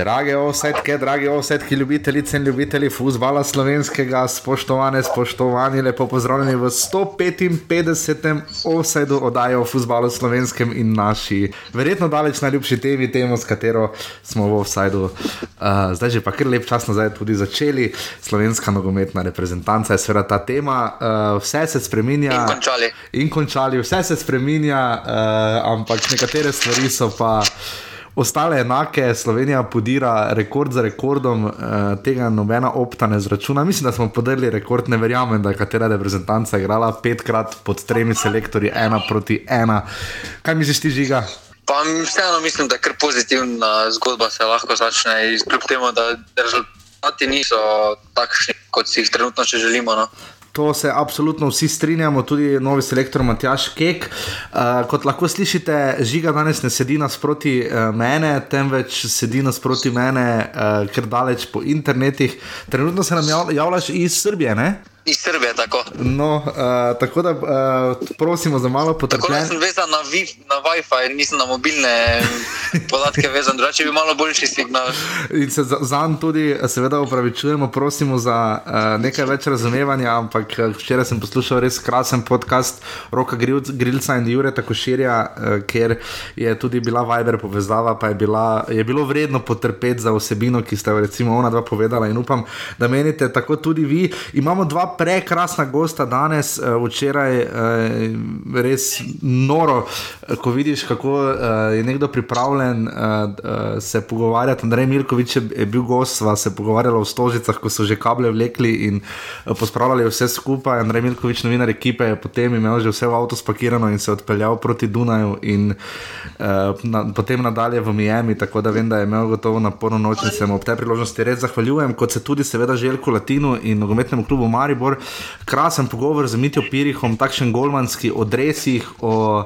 Drage osetke, drage osetke, ljubitelice in ljubitelji futbola slovenskega, spoštovane, spoštovani, lepo pozdravljeni v 155. osajdu oddaje o futbalu slovenskem in naši, verjetno daleč najljubši temi, temu, s katero smo v osajdu. Uh, zdaj že pa kar lep čas nazaj tudi začeli, slovenska nogometna reprezentanca je seveda ta tema, uh, vse se spremenja. In končali. In končali, vse se spremenja, uh, ampak nekatere stvari so pa ostale enake. Slovenija podira rekord za rekordom, uh, tega nobena opta ne zračuna. Mislim, da smo podelili rekord, ne verjamem, da je katera reprezentanca igrala petkrat pod tremi selektorji, ena proti ena. Kaj misliš, ti žiga? Pa vseeno mislim, da je kar pozitivna zgodba se lahko začne, kljub temu, da rezultati niso takšni, kot si jih trenutno še želimo. No. To se absolutno vsi strinjamo, tudi novi selektor Matjaš Kek. Uh, kot lahko slišite, žiga danes ne sedi nasproti uh, mene, temveč sedi nasproti mene, uh, ker daleč po internetih. Trenutno se nam javljaš iz Srbije, ne? Iz Srbije, tako. No, uh, tako da uh, prosimo za malo potrpljenja. Tako da sem vezan na, na WiFi, nisem na mobilne podatke vezan, drugače bi malo boljši signal. In se za njim tudi, seveda, upravičujemo, prosimo za uh, nekaj več razumevanja. Ampak včeraj sem poslušal res krasen podcast Roka Grilca in Jure Takoširja, uh, ker je tudi bila Viber povezava, pa je, bila, je bilo vredno potrpeti za vsebino, ki ste jo recimo ona dva povedala. In upam, da menite tako tudi vi. Imamo dva prekrasna gosta danes, uh, včeraj uh, res noro, uh, ko vidiš, kako je nekdo pripravljen se pogovarjati. Andrej Milkovič je, bil gost, sva se pogovarjala o stožicah, ko so že kable vlekli in pospravljali vse skupaj. Andrej Milkovič, novinar ekipe, je potem imel že vse v avtu spakirano in se odpeljal proti Dunaju in na, potem nadalje v Miami, tako da vem, da je imel gotovo naporno noč in se mu ob tej priložnosti res zahvaljujem, kot se tudi seveda Željko Latinu in nogometnemu klubu Maribor. Maribor. Krasen pogovor z Mitijo Pirihom, takšen golmanski odresih. O,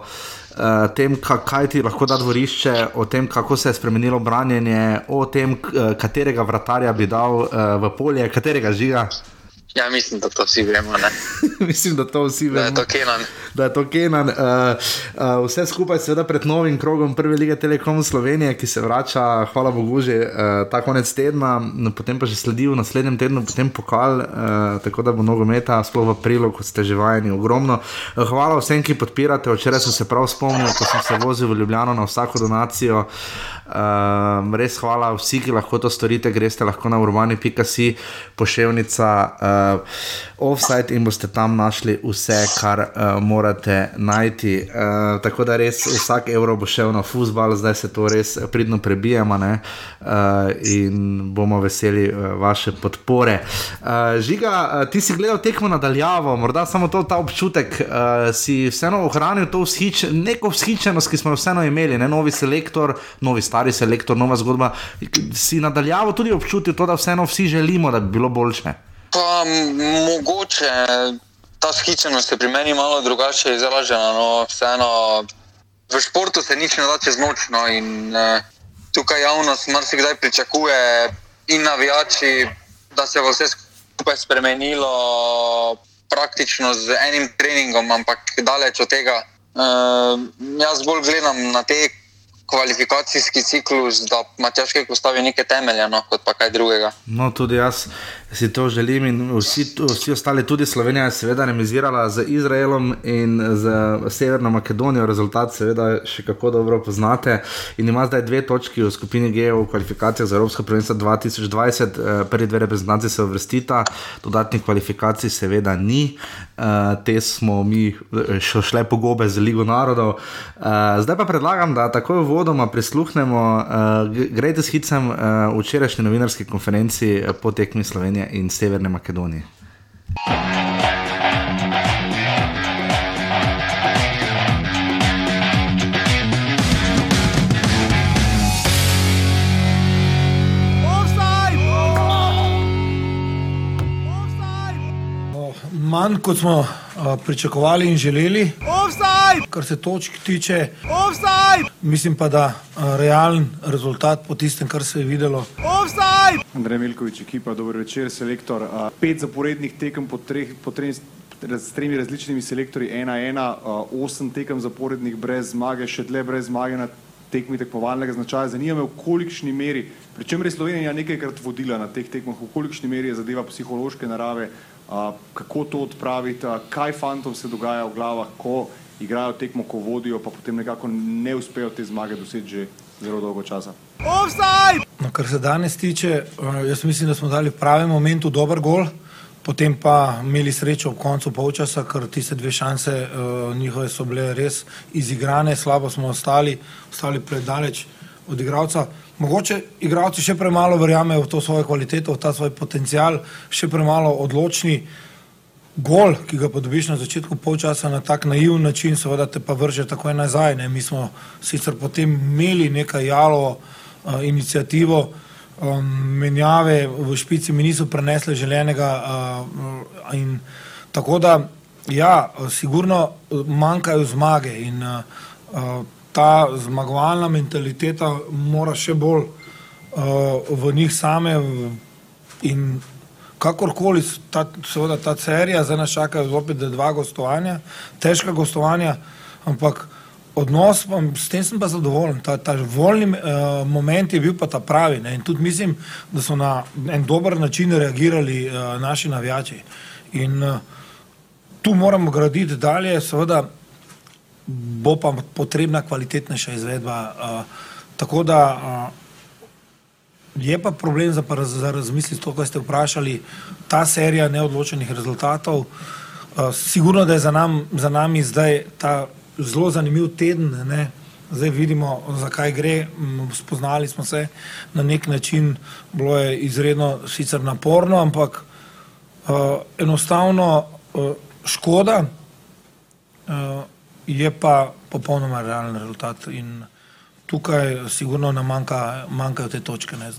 Uh, tem, kaj ti lahko da dvorišče, o tem, kako se je spremenilo branjenje, o tem, katerega vratarja bi dal uh, v polje, katerega žiga. Ja, mislim, da to vsi vemo. mislim, da to vsi vemo. Da je to Kenan. Da je to Kenan. Uh, uh, vse skupaj, seveda, pred novim krogom Prve lige Telekom Slovenije, ki se vrača, hvala Bogu, že uh, ta konec tedna, no, potem pa že sledi v naslednjem tednu, potem pokal, uh, tako da bo nogometa, sploh v aprilu, kot ste že vajeni, ogromno. Uh, hvala vsem, ki podpirate. Včeraj sem se prav spomnil, ko sem se vozil v Ljubljano na vsako donacijo. Um, res hvala vsi, ki lahko to storite, greste lahko na urbani.si, pošiljnica, uh, offside in boste tam našli vse, kar uh, morate najti. Uh, tako da res vsak evro bo šel na fusbal, zdaj se to res pridno prebijamo uh, in bomo veseli uh, vaše podpore. Uh, žiga, uh, ti si gledal tekmo nadaljavo, morda samo to, ta občutek, uh, si vseeno ohranil to vzhič, neko vzhičenost, ki smo jo vseeno imeli, ne novi selektor, novi stari selektor, nova zgodba. Si nadaljavo tudi občutil to, da vseeno vsi želimo, da bi bilo boljše? Pa mogoče ta skičenost je pri meni malo drugače izražena. No, vseeno, v športu se nič ne da čez noč. No, in, eh, tukaj javnost marsikdaj pričakuje in navijači, da se bo vse skupaj spremenilo praktično z enim treningom, ampak daleč od tega. Eh, jaz bolj gledam na te kvalifikacijski ciklus, da Matjaške postavi neke temelje, no, kot pa kaj drugega. No, tudi jaz si to želim in vsi, vsi ostali, tudi Slovenija seveda remizirala z Izraelom in z Severno Makedonijo, rezultat seveda še kako dobro poznate. In ima zdaj dve točki v skupini G v kvalifikacijah za Evropsko prvenstvo 2020, eh, prvi dve reprezentanci se vrstita, dodatnih kvalifikacij seveda ni, uh, te smo mi eh, še šle po gobe z Ligo narodov. Zdaj pa predlagam, da takoj vodoma prisluhnemo uh, grejte s hicem včerajšnji novinarski konferenci po tekmi Slovenije in Severne Makedonije. Manj kot smo uh, pričakovali in želeli. Offside! Kar se točk tiče, Offside! Mislim pa, da realen rezultat po tistem, kar se je videlo. Offside! Andrej Milkovič, ekipa, dober večer, selektor. Pet zaporednih tekem po treh, po treh s tremi različnimi selektorji, ena, ena, osem tekem zaporednih brez zmage, še dlje brez zmage na tekmi tekmovalnega značaja. Zanima me, v kolikšni meri, pri čemer je Slovenija nekajkrat vodila na teh tekmah, v kolikšni meri je zadeva psihološke narave, kako to odpraviti, kaj fantom se dogaja v glavah, ko igrajo tekmo, ko vodijo, pa potem nekako ne uspejo te zmage doseči že zelo dolgo časa. No, kar se danes tiče, eh, jaz mislim, da smo dali v pravem momentu dober gol, potem pa imeli srečo v koncu polčasa, ker tiste dve šanse uh, njihove so bile res izigrane, slabo smo ostali, ostali predaleč od igralca. Mogoče igralci še premalo verjamejo v to svojo kvaliteto, v ta svoj potencial, še premalo odločni. Gol, ki ga dobiš na začetku polčasa na tak naiven način, seveda te pa vrže takoj nazaj. Ne. Mi smo sicer potem imeli nekaj jalovo uh, inicijativo, um, menjave v špici mi niso prenesle želenega. Uh, in, tako da, ja, sigurno manjkajo zmage in uh, ta zmagovalna mentaliteta mora še bolj uh, v njih same. In kakorkoli, ta, seveda ta serija, zdaj nas čakajo zopet dva gostovanja, težka gostovanja, ampak odnos, pa, s tem sem pa zadovoljen. Ta, ta voljni uh, moment je bil pa ta pravi ne? in tudi mislim, da so na en dober način reagirali uh, naši navijači. In uh, tu moramo graditi dalje, seveda bo pa potrebna kvalitetnejša izvedba. Uh, tako da uh, Je pa problem za, za razmisliti, to, kar ste vprašali, ta serija neodločenih rezultatov. Uh, sigurno, da je za, nam, za nami zdaj ta zelo zanimiv teden. Ne? Zdaj vidimo, zakaj gre. Spoznali smo se na nek način, bilo je izredno sicer naporno, ampak uh, enostavno uh, škoda uh, je pa popolnoma realen rezultat. In, tukaj sigurno nam manjka, manjkajo te točke. Ne,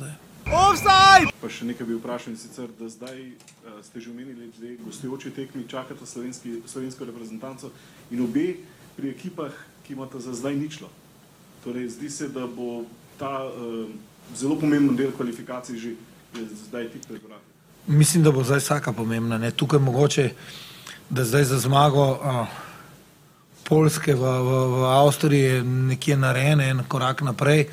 pa še nekaj bi vprašal, sicer, da zdaj uh, ste že omenili, da gostujoči tekmi čakata slovenski, slovensko reprezentanco in obe pri ekipah, ki imata za zdaj ničlo. Torej, zdi se, da bo ta uh, zelo pomemben del kvalifikacij že zdaj tik pred vrati. Mislim, da bo zdaj vsaka pomembna. Ne? Tukaj mogoče, da zdaj za zmago. Uh, Poljske v, v, v Avstriji je nekje narejen en korak naprej.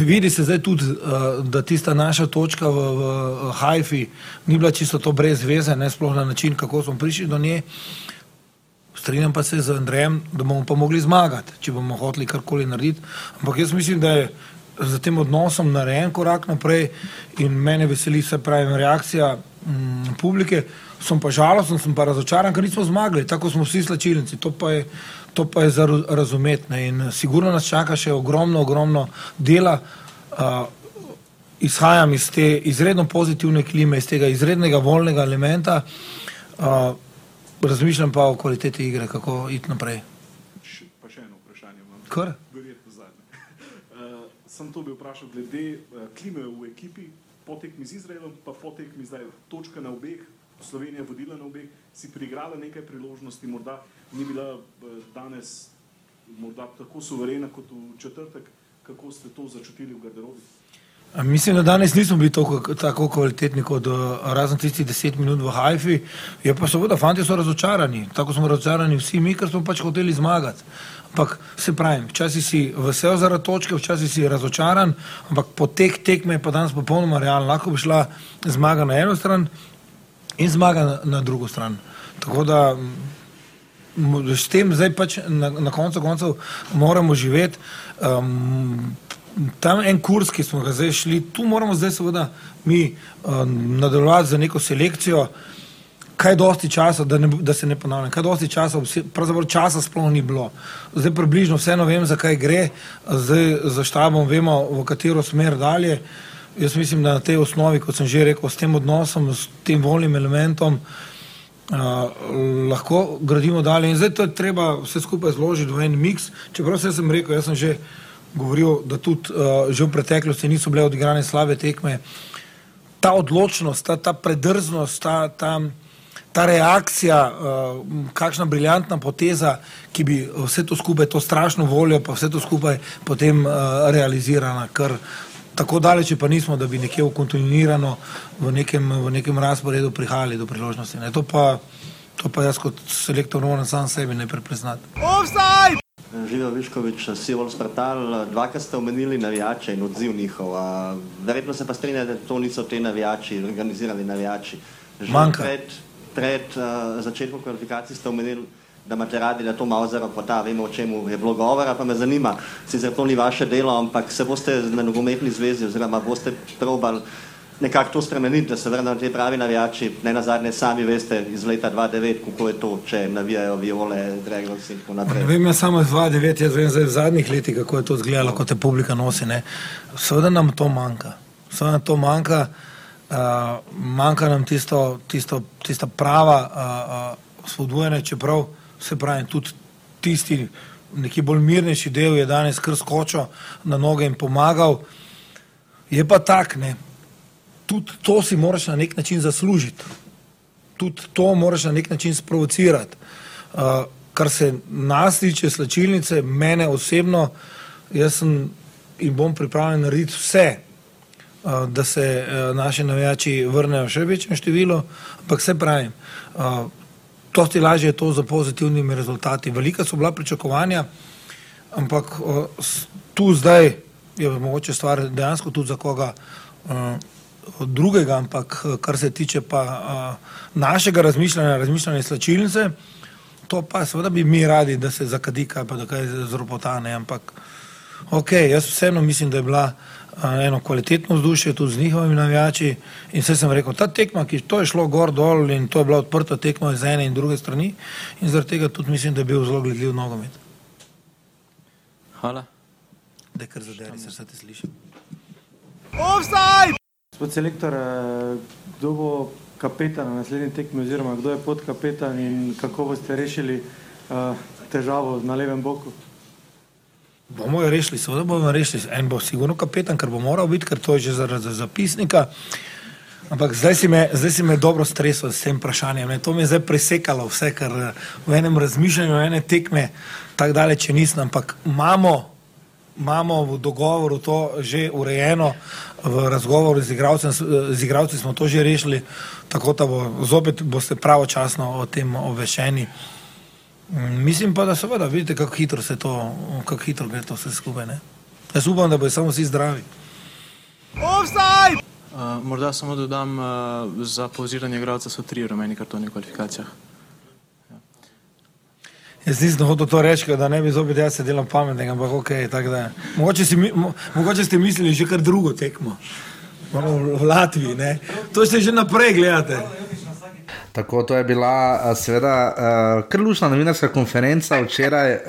Vidi se zdaj tudi, uh, da tista naša točka v, v Haifi ni bila čisto to brez veze, ne sploh na način, kako smo prišli do nje. Strinjam pa se z Andrejem, da bomo pa mogli zmagati, če bomo hoteli karkoli narediti. Ampak jaz mislim, da je za tem odnosom narejen korak naprej in mene veseli vse pravim reakcija mm, publike. Sem pa žalosten, sem pa razočaran, ker nismo zmagali, tako smo vsi slačilnici. To pa je, to pa je za razumeti. In sigurno nas čaka še ogromno, ogromno dela. Uh, izhajam iz te izredno pozitivne klime, iz tega izrednega volnega elementa, uh, razmišljam pa o kvaliteti igre, kako iti naprej. Pa še eno vprašanje imam. Kar? Verjetno zadnje. Uh, sem to bi vprašal glede uh, klime v ekipi, potekmi z Izraelom, pa potekmi zdaj točka na obeh, Slovenija vodila na obeh, si priigrala nekaj priložnosti, morda ni bila eh, danes morda tako suverena kot v četrtek, kako ste to začutili v garderobi? Mislim, da danes nismo bili tako, tako kvalitetni kot uh, razen tistih deset minut v Haifi. Je pa seveda, fanti so razočarani, tako smo razočarani vsi mi, ker smo pač hoteli zmagati. Ampak se pravi, včasih si vesel zaradi točke, včasih si razočaran, ampak po teh tekmeh je pa danes popolnoma realno. Lahko bi šla zmaga na eno stran, in zmaga na, na drugo stran. Tako da s tem zdaj pač na, na koncu koncev moramo živeti. Um, tam en kurs, ki smo ga zdaj šli, tu moramo zdaj seveda mi um, nadaljevati za neko selekcijo. Kaj dosti časa, da, ne, da se ne ponavljam, kaj dosti časa, pravzaprav časa sploh ni bilo. Zdaj približno vseeno vem, zakaj gre, zdaj za štabom vemo, v katero smer dalje. Uh, Jaz mislim, da na tej osnovi, kot sem že rekel, s tem odnosom, s tem volnim elementom, uh, lahko gradimo dalje. In zdaj to je treba vse skupaj zložiti v en miks. Čeprav se sem rekel, jaz sem že govoril, da tudi uh, že v preteklosti niso bile odigrane slabe tekme. Ta odločnost, ta, ta predrznost, ta, ta, ta reakcija, uh, kakšna briljantna poteza, ki bi vse to skupaj, to strašno voljo, pa vse to skupaj potem uh, realizirala, kar tako daleč pa nismo, da bi nekje v kontinuirano v nekem, v nekem razporedu prihajali do priložnosti. To pa, to pa jaz kot selektor moram sam sebi ne prepoznati. Živo Viškovič, Sivol Spartal, dvakrat ste omenili navijače in odziv njihov. A, verjetno se pa strinjate, da to niso te navijači, organizirani navijači. Že Manjka. pred, pred uh, začetkom kvalifikacij ste omenili, da imate radi, da to malo zaropota, vemo, o čemu je bilo govora, pa me zanima, sicer to ni vaše delo, ampak se boste na nogometni zvezi oziroma boste probali nekako to spremeniti, da se vrnejo ti pravi navijači, ne na zadnje sami veste iz leta 2009, kako je to, če navijajo viole, Dragons in tako naprej. vem, jaz samo 2-9, jaz vem zdaj v zadnjih letih, kako je to izgledalo, ko te publika nosi. Ne. Seveda nam to manjka. Seveda nam to manjka, uh, manjka nam tisto, tisto, tista prava uh, uh, spodbujanje, čeprav se pravi, tudi tisti neki bolj mirnejši del je danes kar skočil na noge in pomagal. Je pa tak, ne. Tudi to si moraš na nek način zaslužiti tudi to moraš na nek način sprovocirati. Uh, kar se nas tiče, slačilnice, mene osebno, jaz sem in bom pripravljen narediti vse, uh, da se uh, naši navijači vrnejo še večjem številu, ampak se pravim, uh, to ti lažje je to za pozitivnimi rezultati. Velika so bila pričakovanja, ampak uh, tu zdaj je mogoče stvar dejansko tudi za koga uh, drugega, ampak kar se tiče pa uh, našega razmišljanja, razmišljanja slačilnice, to pa seveda bi mi radi, da se zakadika pa da kaj zropotane, ampak ok, jaz vseeno mislim, da je bila eno kvalitetno vzdušje tudi z njihovimi navijači in vse sem rekel, ta tekma, ki to je šlo gor dol in to je bila odprta tekma z ene in druge strani in zaradi tega tudi mislim, da je bil zelo gledljiv nogomet. Hvala. Da kar zaderi, se te slišim. Gospod selektor, eh, kdo bo kapetan na naslednji tekmi, oziroma kdo je podkapetan in kako boste rešili uh, težavo na levem boku? Bomo jo rešili, seveda bomo rešili. En bo sigurno kapetan, ker bo moral biti, ker to je že zaradi zapisnika. Ampak zdaj si, me, zdaj si me dobro stresel s tem vprašanjem. Ne. To mi je zdaj presekalo vse, kar v enem razmišljanju, ene tekme, tako daleč nisem. Ampak imamo, imamo v dogovoru to že urejeno, v razgovoru z igralcem, z igralci smo to že rešili, tako da bo zopet boste pravočasno o tem obveščeni. Mm, Mislim pa, da seveda vidite, kako hitro se to, kako hitro gre to vse skupaj. Ne? Jaz upam, da bodo samo vsi zdravi. Uh, morda samo dodam, uh, za poziranje igralca so tri rumeni kartoni v kvalifikacijah. Jaz nisem hotel to reči, da ne bi zopet jaz se delal pametnega, ampak ok, tako da. Mogoče, si, mi- mo, mogoče ste mislili že kar drugo tekmo. V v Latviji, ne. To ste že naprej gledate. Tako, to je bila a, seveda uh, kar lušna novinarska konferenca včeraj uh,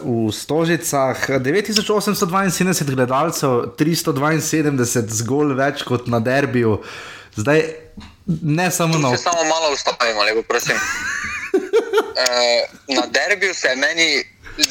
v Stožicah. 9872 gledalcev, 372 zgolj več kot na derbiju. Zdaj, ne samo Tu na se samo malo ustavimo, lepo prosim. E, na derbiju se meni,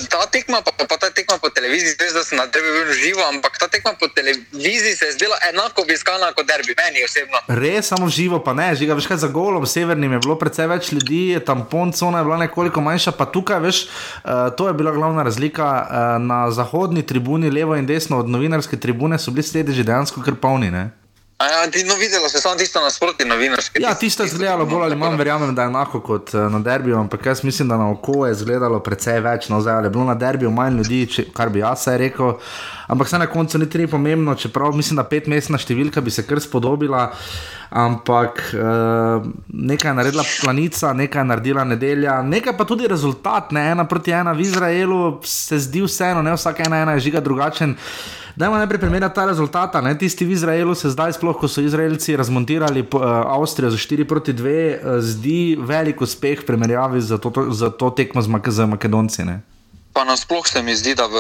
ta tekma, pa, pa ta tekma po televiziji, res da sem na derbiju bil živo, ampak ta tekma po televiziji se je zdela enako obiskana kot derbi, meni osebno. Res, samo živo, pa ne, žiga, veš kaj za golom, severnim je bilo precej več ljudi, tampon cona je bila nekoliko manjša, pa tukaj, veš, uh, to je bila glavna razlika. Uh, na zahodni tribuni, levo in desno od novinarske tribune, so bili sedeži dejansko kar polni. Ne? Ja, ti, no, videlo se samo tisto nasproti novinarske. Ja, tisto je izgledalo bolj ali manj, verjamem, da je enako kot eh, na derbiju, ampak jaz mislim, da na oko je izgledalo precej več. No, zdaj je bilo na derbiju manj ljudi, če, kar bi jaz rekel. Ampak se na koncu ni treba pomembno, čeprav mislim, da petmestna številka bi se kar spodobila. Ampak uh, nekaj je naredila planica, nekaj je naredila nedelja, nekaj pa tudi rezultat, ne ena proti ena v Izraelu, se zdi vseeno, ne vsak ena, ena je žiga drugačen. Dajmo najprej primerjati ta rezultat. Ne? Tisti v Izraelu se zdaj, sploh ko so Izraelci razmontirali uh, Avstrijo za 4 proti 2, uh, zdi velik uspeh v primerjavi za to, to, za to tekmo z, Mak z Makedonci. Ne? Pa nasploh se mi zdi, da v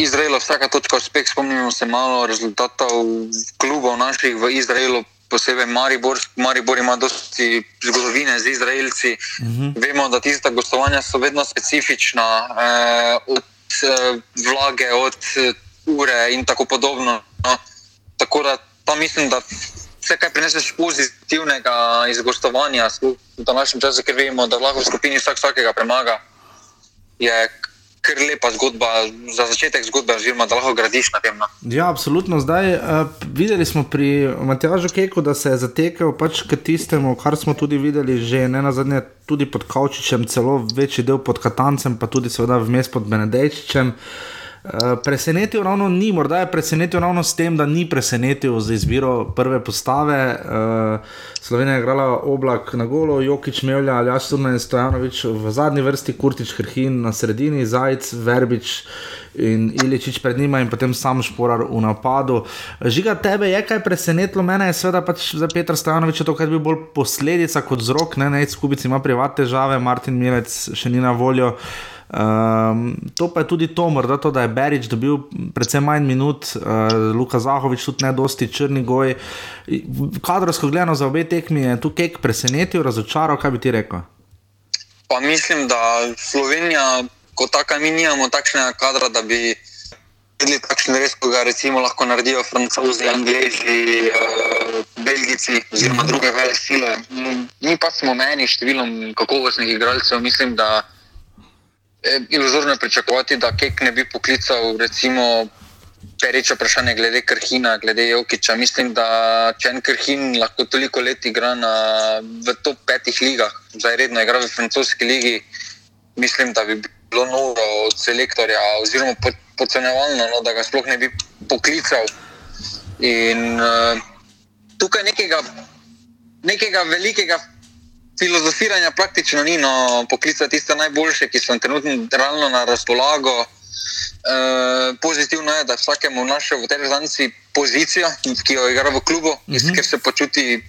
Izraelu vsaka točka uspeh, spomnimo se malo rezultatov klubov naših v Izraelu, posebej Maribor. Maribor ima dosti zgodovine z Izraelci. Uh -huh. Vemo, da tista gostovanja so vedno specifična, eh, od eh, vlage, od eh, ure in tako podobno. No. Tako da pa mislim, da vse, kar prineseš pozitivnega iz gostovanja, v današnjem času, ker vemo, da lahko v skupini vsak vsakega premaga je kar lepa zgodba, za začetek zgodbe, oziroma da lahko gradiš na tem. No. Ja, absolutno. Zdaj uh, videli smo pri Matjažu Keku, da se je zatekel pač k tistemu, kar smo tudi videli že ne na zadnje, tudi pod Kavčičem, celo večji del pod Katancem, pa tudi seveda vmes pod Benedejčičem. Uh, presenetil ravno ni, morda je presenetil ravno s tem, da ni presenetil z izbiro prve postave. Uh, Slovenija je igrala oblak na golo, Jokič, Mevlja, Aljaš, Turna in Stojanovič v zadnji vrsti, Kurtič, Krhin na sredini, Zajec, Verbič in Iličič pred njima in potem sam Šporar v napadu. Žiga, tebe je kaj presenetilo, mene je seveda pač za Petra Stojanoviča to, kar bi bil posledica kot vzrok, ne, ne, skupici ima privatne težave, Martin Milec še ni na voljo. Um, to pa je tudi to, morda to, da je Berič dobil predvsem manj minut, uh, Luka Zahovič tudi ne dosti črni goj. Kadrovsko gledano za obe tekmi je tu kek presenetil, razočaral, kaj bi ti rekel? Pa mislim, da Slovenija, kot taka, mi nimamo takšnega kadra, da bi videli takšen res, ko ga recimo lahko naredijo francozi, angliži, uh, belgici oziroma druge vele sile. Mi pa smo meni številom kakovostnih igralcev, mislim, da iluzorno pričakovati, da Kek ne bi poklical, recimo, pereče vprašanje glede Krhina, glede Jokiča. Mislim, da če en Krhin lahko toliko let igra na, v top petih ligah, zdaj redno igra v francoski ligi, mislim, da bi bilo noro od selektorja, oziroma podcenevalno, no, da ga sploh ne bi poklical. In uh, tukaj nekega, nekega velikega filozofiranja praktično ni, no, poklica tiste najboljše, ki so trenutno realno na razpolago. E, pozitivno je, da vsakemu našel v tej rezanci pozicijo, ki jo igra v klubu, uh -huh. ker se počuti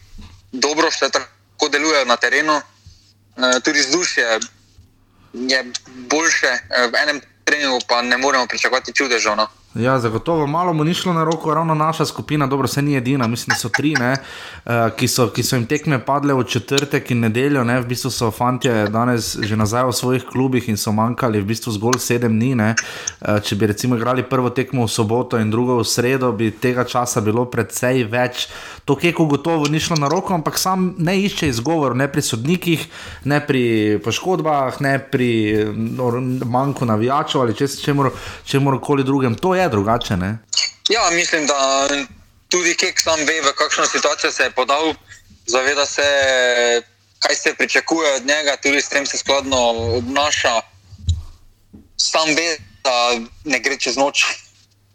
dobro, vse tako deluje na terenu. E, tudi vzdušje je boljše, e, v enem treningu pa ne moremo pričakovati čudežov. No. Ja, zagotovo malo mu ni šlo na roko, ravno naša skupina, dobro, se ni edina, mislim, da so tri, ne, uh, ki, so, ki so jim tekme padle v četrtek in nedeljo. Ne, v bistvu so fanti danes že nazaj v svojih klubih in so manjkali v bistvu zgolj sedem dni. Uh, če bi recimo igrali prvo tekmo v soboto in drugo v sredo, bi tega časa bilo predvsej več. To keko gotovo ni šlo na roko, ampak sam ne išče izgovor, ne pri sodnikih, ne pri poškodbah, ne pri no, manjku navijačev ali čemu koli drugem. To je drugače. Ne? Ja, mislim, da tudi Kek sam ve, v kakšno situacijo se je podal, zaveda se, kaj se pričakuje od njega, tudi s tem se skladno obnaša. Sam ve, da ne gre čez noč.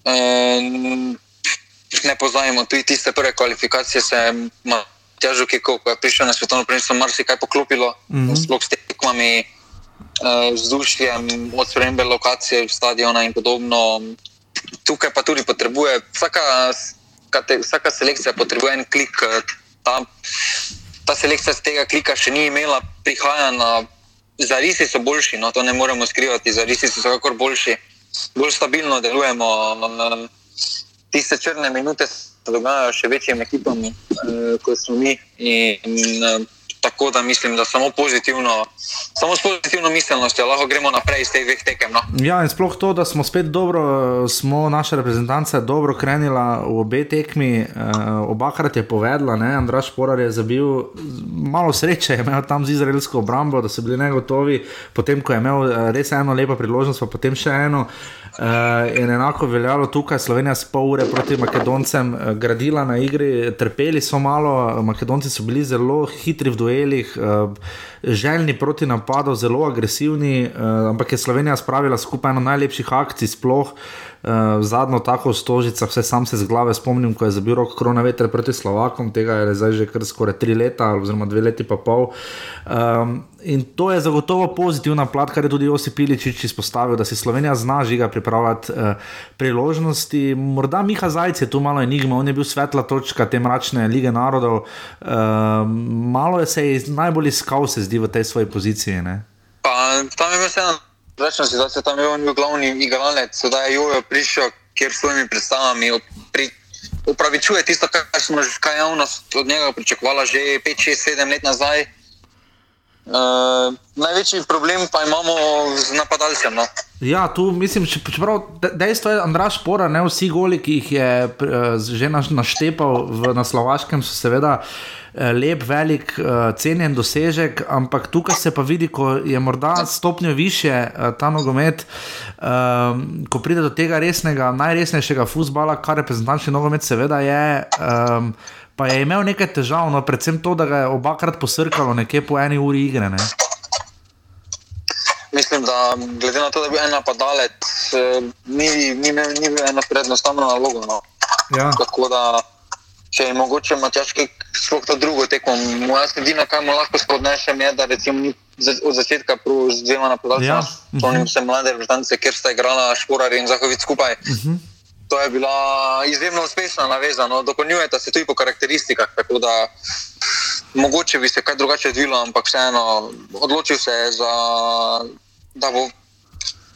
Um, ne pozajemo, tudi tiste prve kvalifikacije se je težko, ko je prišel na svetovno prvenstvo, marsikaj poklopilo, mm -hmm. sploh s tekmami, vzdušjem, uh, od spremembe lokacije, stadiona in podobno. Tukaj pa tudi potrebuje, vsaka, kate, vsaka selekcija potrebuje en klik. Ta, ta selekcija z tega klika še ni imela, prihaja na. Zarisi so boljši, no to ne moremo skrivati, zarisi so kakor boljši, bolj stabilno delujemo. Uh, tiste črne minute se dogajajo še večjim ekipam, uh, kot smo mi. In, uh, tako da mislim, da samo pozitivno, samo s pozitivno miselnostjo lahko gremo naprej iz teh dveh tekem. No. Ja, in sploh to, da smo spet dobro, smo naša reprezentanca dobro krenila v obe tekmi, uh, obakrat je povedala, ne, Andraš Porar je zabil malo sreče, je imel tam z izraelsko obrambo, da so bili negotovi, potem ko je imel res eno lepo priložnost, pa potem še eno. Uh, in enako veljalo tukaj, Slovenija s pol ure proti Makedoncem uh, gradila na igri, trpeli so malo, Makedonci so bili zelo hitri v duelih, uh, željni proti napadu, zelo agresivni, uh, ampak je Slovenija spravila skupaj eno najlepših akcij sploh. Uh, zadnjo tako v Stožicah, vse sam se z glave spomnim, ko je zabil rok korona veter proti Slovakom, tega je zdaj že kar skoraj tri leta, oziroma dve leti pa pol. Um, in to je zagotovo pozitivna plat, kar je tudi Josip Piličič izpostavil, da si Slovenija zna žiga pripravljati uh, priložnosti. Morda Miha Zajec je tu malo enigma, on je bil svetla točka te mračne lige narodov. Uh, malo je se najbolj iskal, se zdi v tej svoji poziciji. Ne? Pa tam je vseeno drugačna situacija, tam je on bil glavni igralec, sedaj je Jojo prišel, kjer s svojimi predstavami pri, upravičuje tisto, kar smo že kaj javnost od njega pričakovala že 5, 6, 7 let nazaj. Uh, največji problem pa imamo z napadalcem. No. Ja, tu mislim, če, čeprav de- dejstvo je, Andraš Pora, ne vsi goli, ki jih je eh, že naš- naštepal v, na Slovaškem, so seveda eh, lep, velik, eh, cenjen dosežek, ampak tukaj se pa vidi, ko je morda stopnjo više eh, ta nogomet, eh, ko pride do tega resnega, najresnejšega futbola, kar reprezentančni nogomet seveda je. Eh, Pa je imel nekaj težav, no, predvsem to, da ga je obakrat posrkalo nekje po eni uri igre. Ne? Mislim, da glede na to, da je bil en napadalec, eh, ni, ni, ni bil ena prednostavna naloga. No. Ja. Tako da, če je mogoče Matjaš kaj sploh ta drugo tekmo, moja edina, kaj mu lahko spodnešem, je, da recimo ni od začetka prav z dvema napadalcema, Ja. spomnim se mlade reprezentance, kjer sta igrala Šporar in Zahovic skupaj. Uh -huh. To je bila izjemno uspešna naveza, no, dopolnjujeta se tudi po karakteristikah. Tako da mogoče bi se kaj drugače odvilo, ampak vseeno odločil se je, za, da bo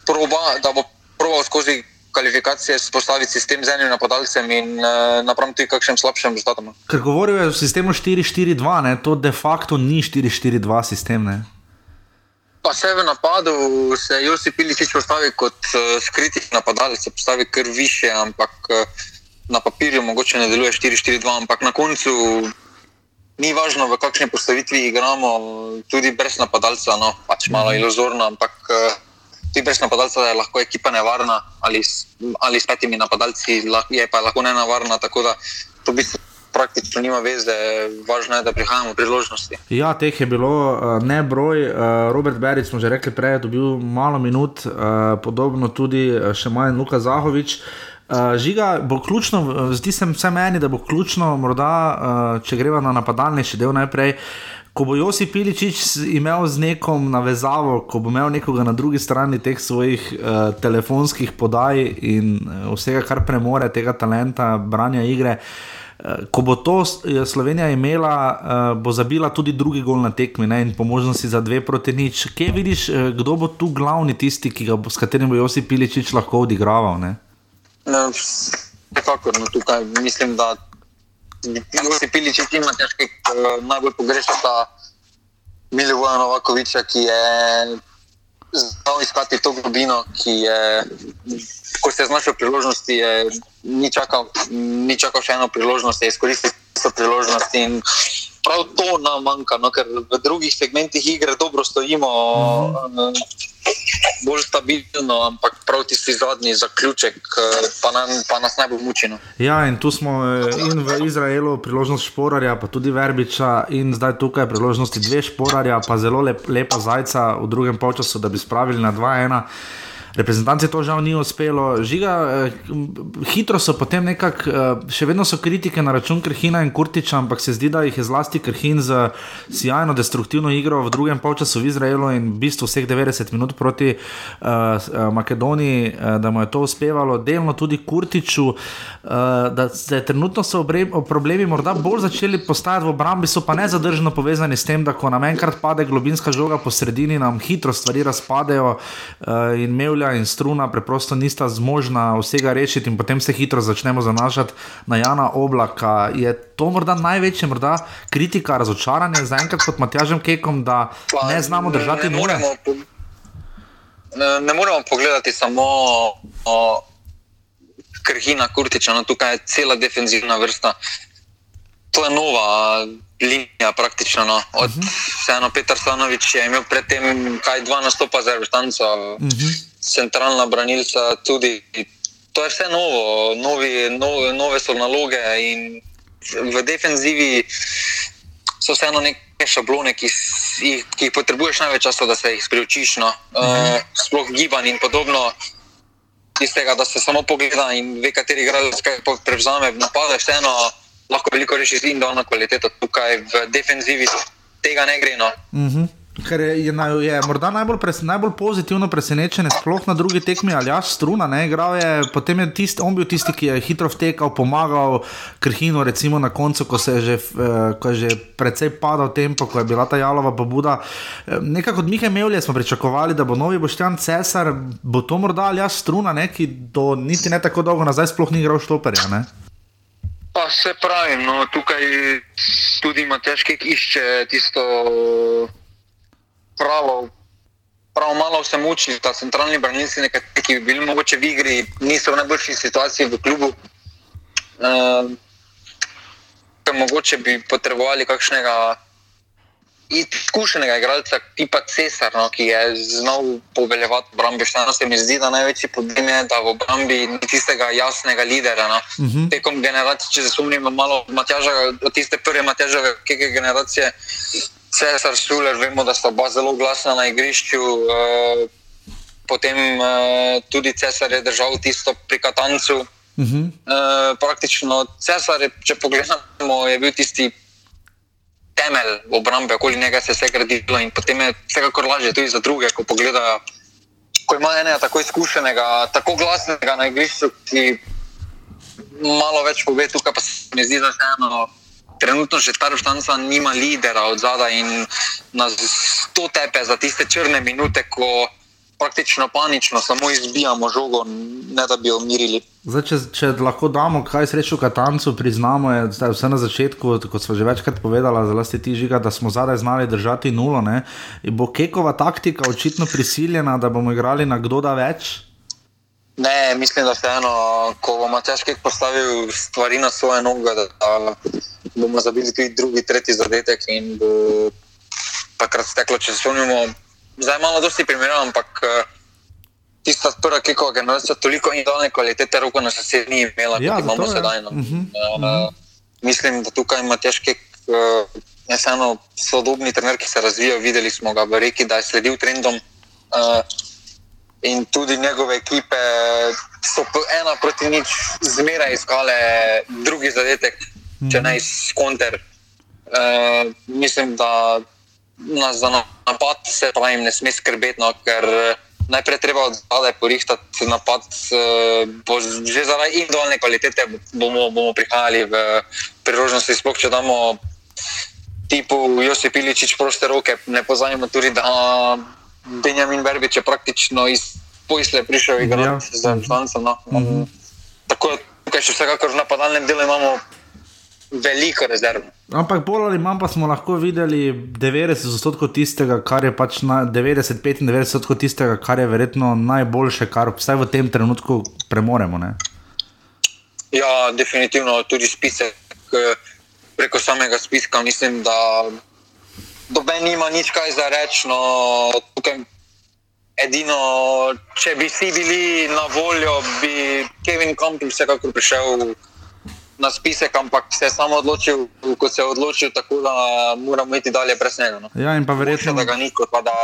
proba, da bo probal skozi kvalifikacije spostaviti sistem z enim napadalcem in uh, napram tudi kakšnim slabšim rezultatom. Ker govoril je o sistemu 4-4-2, ne, to de facto ni 4-4-2 sistem. Ne. Pa se v napadu se Josip Piličič postavi kot uh, skriti napadalec, se postavi kar više, ampak uh, na papirju mogoče ne deluje 4-4-2, ampak na koncu ni važno, v kakšni postavitvi igramo, tudi brez napadalca, no, pač malo iluzorno, ampak uh, tudi brez napadalca je lahko ekipa nevarna, ali ali s petimi napadalci je pa lahko nenavarna, tako da to bi praktično nima veze, važno je, da prihajamo v priložnosti. Ja, teh je bilo uh, ne broj. Uh, Robert Beric, smo že rekli prej, je dobil malo minut, uh, podobno tudi uh, še manj Luka Zahovič. Uh, žiga bo ključno, uh, zdi se vse meni, da bo ključno, morda, uh, če greva na napadalnejši del najprej. Ko bo Josip Piličič imel z nekom navezavo, ko bo imel nekoga na drugi strani teh svojih uh, telefonskih podaj in uh, vsega, kar premore tega talenta, branja igre, Eh, Ko bo to je Slovenija imela, eh, bo zabila tudi drugi gol na tekmi ne, in po možnosti za dve proti nič. Kje vidiš, eh, kdo bo tu glavni tisti, bo, s katerim bo Josip Piličič lahko odigraval? Ne? Vsekakor, no, tukaj mislim, da Josip Piličič ima težke, najbolj pogrešata Milivoja Novakoviča, ki je znal iskati to globino, ki je, ko se je znašel priložnosti, je, ni, čakal, ni čakal še eno priložnost, je izkoristil to priložnost. In prav to nam manjka, no, ker v drugih segmentih igre dobro stojimo. Mm. Bolj stabilno, ampak prav tisti zadnji zaključek eh, pa, nam, pa nas najbolj muči. No. Ja, in tu smo eh, in v Izraelu priložnost Šporarja, pa tudi Verbiča, in zdaj tukaj priložnosti dve Šporarja, pa zelo lep, lepa zajca v drugem polčasu, da bi spravili na 2-1. Reprezentanci to žal ni uspelo. Žiga, eh, hitro so potem nekako, eh, še vedno so kritike na račun Krhina in Kurtiča, ampak se zdi, da jih je zlasti Krhin z sjajno destruktivno igro v drugem polčasu v Izraelu in v bistvu vseh 90 minut proti uh, Makedoniji, uh, da mu je to uspevalo, delno tudi Kurtiču, uh, da se trenutno so problemi morda bolj začeli postajati v obrambi, so pa nezadržno povezani s tem, da ko nam enkrat pade globinska žoga po sredini, nam hitro stvari razpadejo uh, in Mevlja in Struna preprosto nista zmožna vsega rešiti in potem se hitro začnemo zanašati na Jana Oblaka. Je to morda največja morda kritika, razočaranje zaenkrat pod Matjažem Kekom, da Pa ne znamo držati nule? ne, ne moremo pogledati samo o, Krhina, Kurtiča, no, tukaj je cela defenzivna vrsta. To je nova linija, praktično. No. Od uh -huh. vseeno Petr Stanovič je imel predtem kaj dva nastopa za reprezentanco, uh -huh. Centralna branilca tudi. To je vse novo, novi, nove, nove so naloge in v defenzivi so vseeno neke šablone, ki, jih, ki jih potrebuješ največ časa, da se jih priučiš. No. Uh, sploh gibanj in podobno. Tistega, da se samo pogleda in ve, kateri igralec kaj prevzame, napade vseeno lahko veliko reši z individualno kvaliteto. Tukaj v defenzivi tega ne gre. No. Mhm. Ker je, je, morda najbolj, pres, najbolj pozitivno presenečenje, sploh na drugi tekmi ali jaš struna, ne, igral je, potem je tist, on bil tisti, ki je hitro vtekal, pomagal Krhinu, recimo na koncu, ko, je že, eh, ko je že precej padal tempo, ko je bila ta jalova pobuda. Eh, Nekako od Mihe Mevlje smo pričakovali, da bo novi Boštjan Cesar, bo to morda ali jaš struna, ne, ki do niti ne tako dolgo nazaj sploh ni igral štoperja. Ne. Pa se pravi, no, tukaj tudi Matjaš Kek išče tisto pravo prav malo se mučili, da centralni branilci, nekateri, ki bi bili mogoče v igri, niso v najboljši situaciji v klubu. Uh, mogoče bi potrebovali kakšnega izkušenega igralca, tipa Cesar, no, ki je znal poveljevati obrambe. Štano se mi zdi, da največji problem je, da v obrambi ni tistega jasnega lidera. No. Uh -huh. Tekom generacij, če se spomnimo malo Matjaža, od tiste prve Matjaževe generacije, Cesar, Šuler, vemo, da sta oba zelo glasna na igrišču. Uh, potem uh, tudi Cesar je držal tisto pri Katancu. Uh -huh. uh, praktično Cesar, je, če pogledamo, je bil tisti temelj obrambe, okoli njega se je vse gradilo in potem je vsekakor lažje tudi za druge, ko pogledajo. Ko ima enega tako izkušenega, tako glasnega na igrišču, ki malo več pove, tukaj pa se mi zdi, da se eno. Trenutno že ta ruštanca nima lidera od zadaj in nas to tepe za tiste črne minute, ko praktično panično samo izbijamo žogo, ne da bi jo umirili. Zdaj, če, če lahko damo kaj srečo Katancu, priznamo, je, da je vse na začetku, kot smo že večkrat povedali, zelo ti žiga, da smo zadaj znali držati nulo. Bo Kekova taktika očitno prisiljena, da bomo igrali na kdo da več? Ne, mislim, da vseeno, ko bomo težko postavili stvari na svoje noge, da, da bomo zabili tudi drugi, tretji zadetek in bo takrat steklo, če se spomnimo zdaj malo dosti primerjam, ampak uh, tista prva kikova generacija toliko individualne kvalitete roko na sebe ni imela, ja, kot imamo sedaj. No. Uh -huh. uh, mislim, da tukaj ima težke. Uh, Jaz sem eno sodobni trener, ki se razvija, videli smo ga v reki, da je sledil trendom. Uh, in tudi njegove ekipe so ena proti nič zmeraj iskale drugi zadetek, mm če ne iz konter. Uh, mislim, da nas za napad se pravi, ne sme skrbeti, no, ker eh, najprej treba od zadaj porihtati napad. Bo že zaradi individualne kvalitete bomo, bomo prihajali v priložnosti, sploh če damo tipu Josip Iličič proste roke. Ne pozajemo tudi, da Benjamin Verbič je praktično iz Pojsle prišel igrati ja. za člancem. No. Mm -hmm. Tako da tukaj še vsekakor v napadalnem delu imamo veliko rezerv. Ampak bolj ali manj pa smo lahko videli 90% tistega, kar je pač 90-95% tistega, kar je verjetno najboljše, kar vsaj v tem trenutku premoremo. Ne? Ja, definitivno tudi spisek. Preko samega spiska mislim, da doben nima nič kaj za reči. No, edino, če bi si bili na voljo, bi Kevin Campbell vsekakor prišel na spisek, ampak se je samo odločil, ko se je odločil, tako da moramo iti dalje brez njega. No. Ja, in pa verjetno. Da ga ni, kot pa da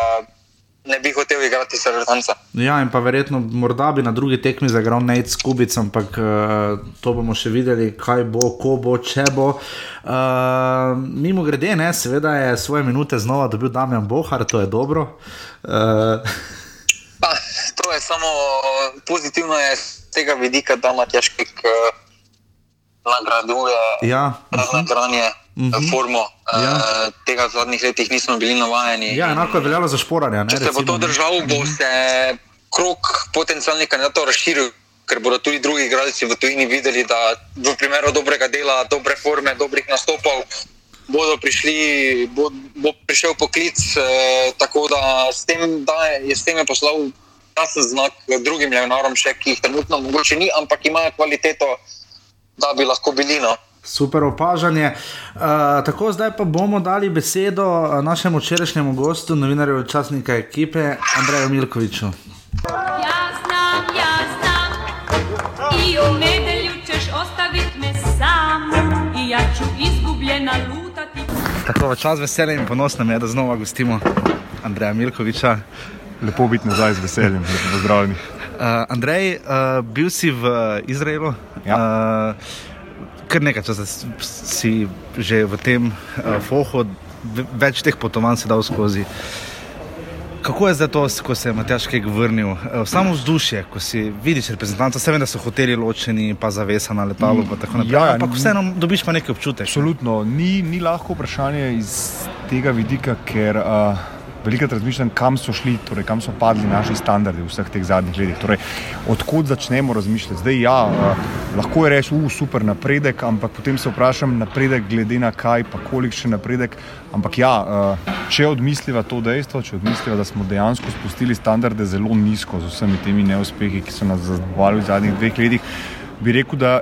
ne bi hotel igrati s Rudnjaka. Ja, in pa verjetno, morda bi na drugi tekmi zagral Nate Skubic, ampak uh, to bomo še videli, kaj bo, ko bo, če bo. Uh, eh, mimo grede, ne, seveda je svoje minute znova dobil Damien Bohar, to je dobro. Uh, pa, to je samo pozitivno, je z tega vidika, da ima težkih. Uh, nagraduje ja. nagranje, uh mhm. -huh. formo. Ja. Uh, tega v zadnjih letih nismo bili navajeni. Ja, enako je veljalo za šporanje. Če se bo to držalo, bo mhm. se krok potencialnih kandidatov razširil. Ker bodo tudi drugi igralci v tujini videli, da v primeru dobrega dela, dobre forme, dobrih nastopov, bodo prišli, bo, bo prišel poklic. Eh, tako da, s tem, da je s tem je poslal jasen znak drugim levinarom, ki jih trenutno mogoče ni, ampak imajo kvaliteto da bi lahko bili. No. Super opažanje. Uh, tako, zdaj pa bomo dali besedo eh, našemu včerajšnjemu gostu, novinarju časnika ekipe, Andreju Milkoviču. Ja, znam, ja, znam. I u nedelju ćeš ostaviti me sam, i ja ću izgubljena lutati. Tako, čas veselje in ponosno je, da znova gostimo Andreja Milkoviča. Lepo biti nazaj z veseljem, pozdravljeni. Uh, Andrej, uh, bil si v Izraelu. Ja. Uh, kar nekaj časa si že v tem uh, fohu, več teh potovanj si dal skozi. Kako je zdaj to, ko se je Matjaš kaj vrnil? Samo vzdušje, ko si vidiš reprezentanta, vse vem, da so hoteli ločeni, pa zavesa na letalu. Mm, ja, ampak vseeno dobiš pa nekaj občutek. Absolutno, ni, ni lahko vprašanje iz tega vidika, ker. Uh, velikokrat razmišljam, kam so šli, torej, kam so padli naši standardi v vseh teh zadnjih letih. Torej, odkud začnemo razmišljati? Zdaj, ja, lahko je reči, uh, super napredek, ampak potem se vprašam, napredek glede na kaj, pa kolikšen napredek. Ampak ja, uh, če odmisliva to dejstvo, če odmisliva, da smo dejansko spustili standarde zelo nizko z vsemi temi neuspehi, ki so nas zaznavali v zadnjih dveh letih, bi rekel, da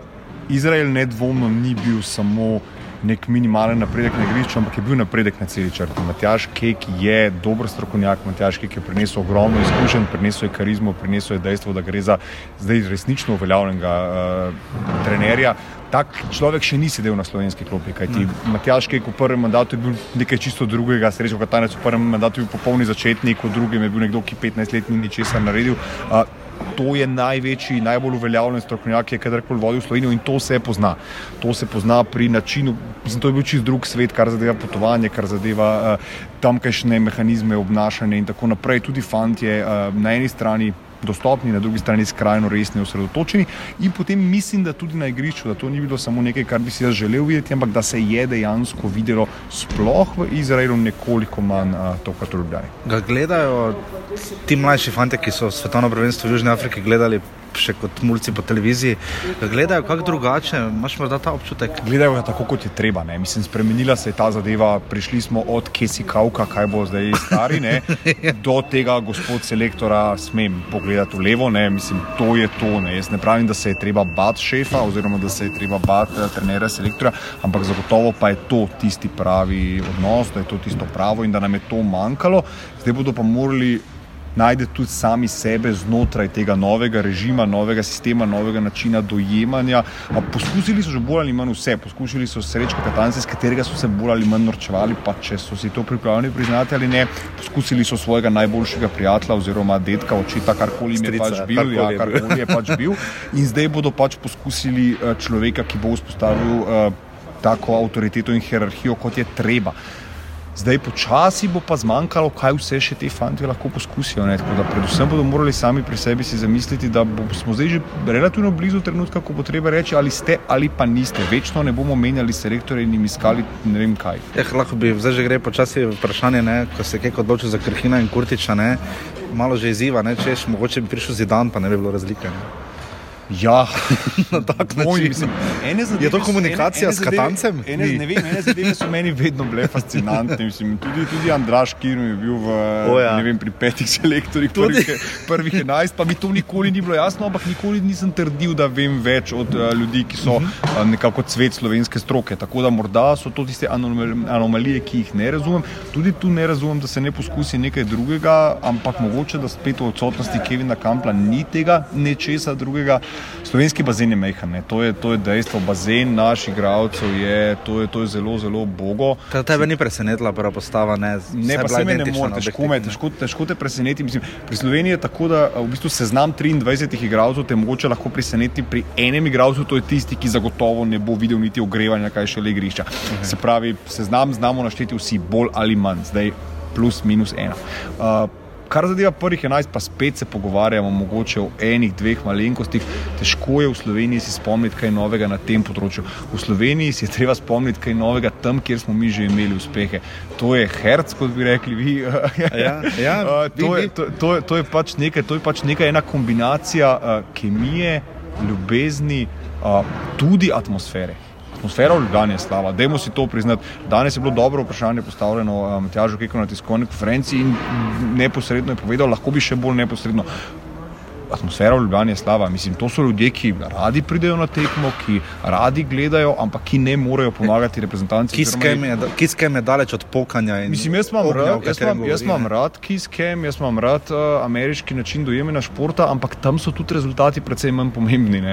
Izrael nedvomno ni bil samo nek minimalen napredek na igrišču, ampak je bil napredek na celi črti. Matjaš Kek je dober strokovnjak, Matjaš Kek je prinesel ogromno izkušenj, prinesel je karizmo, prinesel je dejstvo, da gre za zdaj resnično uveljavljenega uh, trenerja. Tak človek še ni sedel na slovenski klopi, kajti mm. Matjaš Kek v prvem mandatu je bil nekaj čisto drugega, srečo Katanec v prvem mandatu je bil popolni začetnik, v drugem je bil nekdo, ki 15 let ni ničesar naredil. Uh, to je največji, najbolj uveljavljen strokovnjak, ki je kadarkoli vodil Slovenijo in to se pozna. To se pozna pri načinu, mislim, to je bil čist drug svet, kar zadeva potovanje, kar zadeva uh, tamkajšnje mehanizme obnašanja in tako naprej. Tudi fantje uh, na eni strani dostopni, na drugi strani skrajno resni, osredotočeni. In potem mislim, da tudi na igrišču, da to ni bilo samo nekaj, kar bi si jaz želel videti, ampak da se je dejansko videlo, sploh v Izraelu, nekoliko manj uh, to, kar ljubljani. Ga gledajo ti mlajši fanti, ki so svetovno prvenstvo v Južni Afriki gledali še kot mulci po televiziji, gledajo kako drugače, imaš morda ta občutek? Gledajo ga tako, kot je treba. Ne? Mislim, spremenila se je ta zadeva, prišli smo od Kesi Kauka, kaj bo zdaj stari, ne? do tega, gospod selektora, smem pogledati v levo, ne? mislim, to je to. Ne? Jaz ne pravim, da se je treba bati šefa oziroma da se je treba bati uh, trenera selektora, ampak zagotovo pa je to tisti pravi odnos, da je to tisto pravo in da nam je to manjkalo. Zdaj bodo pa morali najde tudi sami sebe znotraj tega novega režima, novega sistema, novega načina dojemanja. A poskusili so že bolj ali manj vse, poskusili so srečati katance, s katerega so se bolj ali manj norčevali, pa če so si to pripravljeni priznati ali ne. Poskusili so svojega najboljšega prijatelja oziroma detka, očeta, karkoli je pač bil, karkoli ja, karkoli je pač bil. In zdaj bodo pač poskusili eh, človeka, ki bo vzpostavil uh, tako avtoriteto in hierarhijo, kot je treba. Zdaj počasi bo pa zmanjkalo, kaj vse še ti fanti lahko poskusijo. Predvsem bodo morali sami pri sebi si zamisliti, da bo, smo zdaj že relativno blizu trenutka, ko bo treba reči, ali ste ali pa niste. Večno ne bomo menjali selektorje in jim iskali ne vem kaj. Eh, lahko bi zdaj že gre počasi vprašanje, ne? ko se je odločil za Krhina in Kurtiča, ne? malo že izziva, če ješ, mogoče bi prišel zidan, pa ne bi bilo razlike. Ne? Ja, na tak način. Mislim, je to komunikacija ene, ene s Katancem? Ene, ne vem, ene zadeve so meni vedno bile fascinantne. Mislim, tudi, tudi Andraš Kirm je bil v, ja. vem, pri petih selektorjih, prvih, prvih enajst, pa mi to nikoli ni bilo jasno, ampak nikoli nisem trdil, da vem več od uh, ljudi, ki so uh -huh. uh, nekako cvet slovenske stroke. Tako da morda so to tiste anomalije, ki jih ne razumem. Tudi tu ne razumem, da se ne poskusi nekaj drugega, ampak mogoče, da spet v odsotnosti Kevina Kampla ni tega nečesa drugega. Slovenski bazen je mehan, to je, to je dejstvo. Bazen naših igralcev je, to je, to je zelo, zelo bogo. To tebe ni presenetila, prva postava. Ne, ne pa se me ne more, težko, me, težko, težko te preseneti. Mislim, pri Sloveniji je tako, da v bistvu seznam 23 igralcev te mogoče lahko preseneti. Pri enem igralcu to je tisti, ki zagotovo ne bo videl niti ogrevanja, kaj še le igrišča. Uh mhm. -huh. Se pravi, seznam znamo našteti vsi bolj ali manj, zdaj plus minus ena. Uh, Kar zadeva prvih 11, pa spet se pogovarjamo mogoče o enih, dveh malenkostih. Težko je v Sloveniji si spomniti kaj novega na tem področju. V Sloveniji si je treba spomniti kaj novega tam, kjer smo mi že imeli uspehe. To je herc, kot bi rekli vi. ja, ja, to, je, to, to, to, je pač nekaj, to je pač nekaj, ena kombinacija uh, kemije, ljubezni, uh, tudi atmosfere atmosfera v Ljubljani je slaba. Dajmo si to priznati. Danes je bilo dobro vprašanje postavljeno um, Matjažu Keku na tiskovni konferenci in neposredno je povedal, lahko bi še bolj neposredno. Atmosfera v Ljubljani je slaba. Mislim, to so ljudje, ki radi pridejo na tekmo, ki radi gledajo, ampak ki ne morejo pomagati reprezentanci. Kiskem je daleč od pokanja. Mislim, jaz imam rad, jaz imam, jaz imam rad Kiskem, jaz imam rad uh, ameriški način dojemanja športa, ampak tam so tudi rezultati precej manj pomembni. Uh,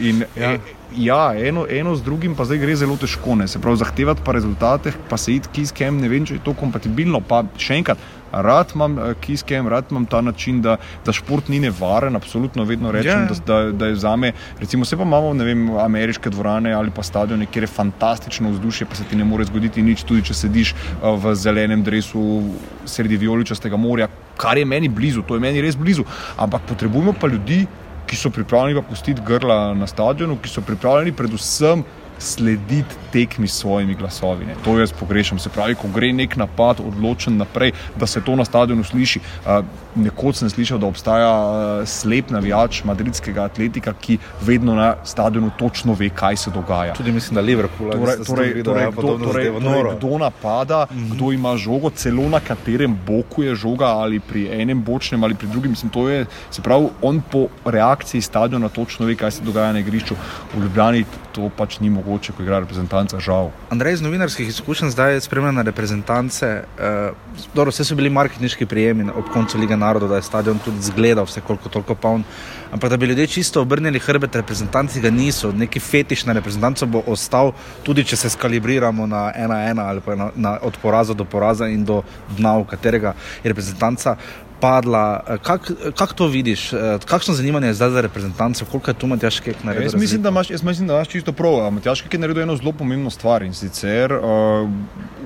in, ja. e, ja, eno, eno z drugim pa zdaj gre zelo težko. Ne. Se pravi, zahtevati pa rezultate, pa se iti kiskem, ne vem, če je to kompatibilno. Pa še enkrat, rad imam uh, kiskem, rad imam ta način, da, da šport ni nevaren, absolutno vedno rečem, yeah. Ja. da, da, da je za me. Recimo, se pa imamo vem, ameriške dvorane ali pa stadione, kjer je fantastično vzdušje, pa se ti ne more zgoditi nič, tudi če sediš uh, v zelenem drevesu sredi vijoličastega morja, kar je meni blizu, to je meni res blizu. Ampak potrebujemo pa ljudi, ki so pripravljeni pustiti grla na stadionu, ki so pripravljeni predvsem slediti tekmi s svojimi glasovi. Ne. To jaz pogrešam. Se pravi, ko gre nek napad odločen naprej, da se to na stadionu sliši. Uh, nekoč sem slišal, da obstaja uh, slep navijač madridskega atletika, ki vedno na stadionu točno ve, kaj se dogaja. Tudi mislim, da Liverpool Torej, torej, torej, kdo, torej, torej, kdo napada, mm -hmm. kdo ima žogo, celo na katerem boku je žoga, ali pri enem bočnem ali pri drugem. Mislim, je, se pravi, on po reakciji stadiona točno ve, kaj se dogaja na igrišču. V Ljubljani to pač ni mogoče, ko igra reprezentanca, žal. Andrej, iz novinarskih izkušenj zdaj spremljam reprezentance. Uh, dobro, vse so bili marketinški prijemi ob koncu lige narodov, da je stadion tudi zgledal vse koliko toliko poln. Ampak da bi ljudje čisto obrnili hrbet reprezentanci, ga niso. Neki fetiš na reprezentanco bo ostal, tudi če se skalibriramo na ena ena ali pa na, na, od poraza do poraza in do dna, v katerega je reprezentanca padla. Kako kak to vidiš? Kakšno zanimanje je zdaj za reprezentance, koliko je tu Matjaš Kek naredil? Jaz mislim, da imaš, jaz mislim, da imaš čisto prav. Matjaš Kek je naredil eno zelo pomembno stvar in sicer uh,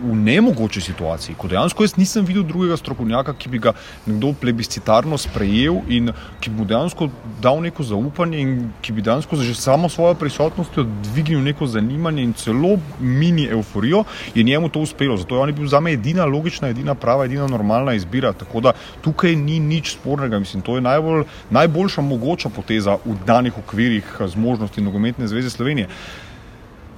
v nemogoči situaciji, ko dejansko jaz nisem videl drugega strokovnjaka, ki bi ga nekdo plebiscitarno sprejel in ki bi mu dejansko dal neko zaupanje in ki bi dejansko že samo svojo prisotnostjo dvignil neko zanimanje in celo mini euforijo, je njemu to uspelo. Zato je on bil za me edina logična, edina prava, edina normalna izbira. Tako da tukaj ni nič spornega. Mislim, to je najbolj, najboljša mogoča poteza v danih okvirih zmožnosti nogometne zveze Slovenije.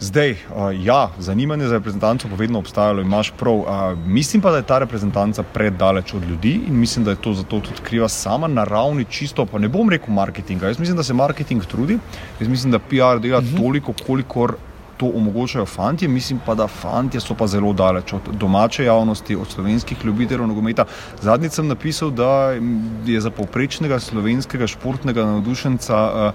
Zdaj, uh, ja, zanimanje za reprezentanco bo vedno obstajalo, imaš prav. Mislim pa, da je ta reprezentanca predaleč od ljudi in mislim, da je to zato tudi kriva sama na ravni čisto, pa ne bom rekel marketinga. Jaz mislim, da se marketing trudi, jaz mislim, da PR dela uh -huh. toliko, kolikor to omogočajo fanti, mislim pa, da fanti so pa zelo daleč od domače javnosti, od slovenskih ljubiteljev nogometa. Zadnjič sem napisal, da je za povprečnega slovenskega športnega navdušenca uh,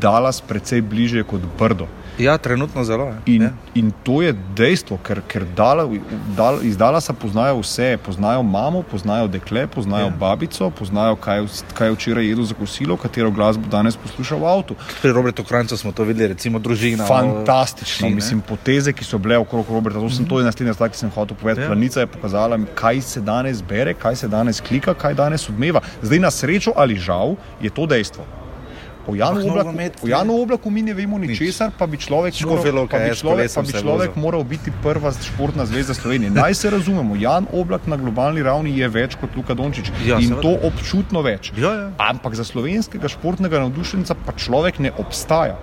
Dalas precej bliže kot Brdo. Ja, trenutno zelo. In, ja. in to je dejstvo, ker, ker dala, dal, iz Dalasa poznajo vse. Poznajo mamo, poznajo dekle, poznajo ja. babico, poznajo, kaj, kaj je včeraj jedel za kosilo, katero glasbo danes posluša v avtu. Pri Robertu Krancu smo to videli, recimo družina. Fantastično. Vsi, Mislim, poteze, ki so bile okrog Roberta, to, sem, mm -hmm. to je naslednja stvar, ki sem hotel povedati. Ja. Planica je pokazala, kaj se danes bere, kaj se danes klika, kaj danes odmeva. Zdaj na srečo ali žal je to dejstvo. O Janu Oblaku, o Janu Oblaku mi ne vemo ničesar, pa bi človek, moral, pa bi človek, pa bi človek moral biti prva športna zvezda Slovenije. Naj se razumemo, Jan Oblak na globalni ravni je več kot Luka Dončić ja, in to občutno več. Ja, ja. Ampak za slovenskega športnega navdušenca pa človek ne obstaja.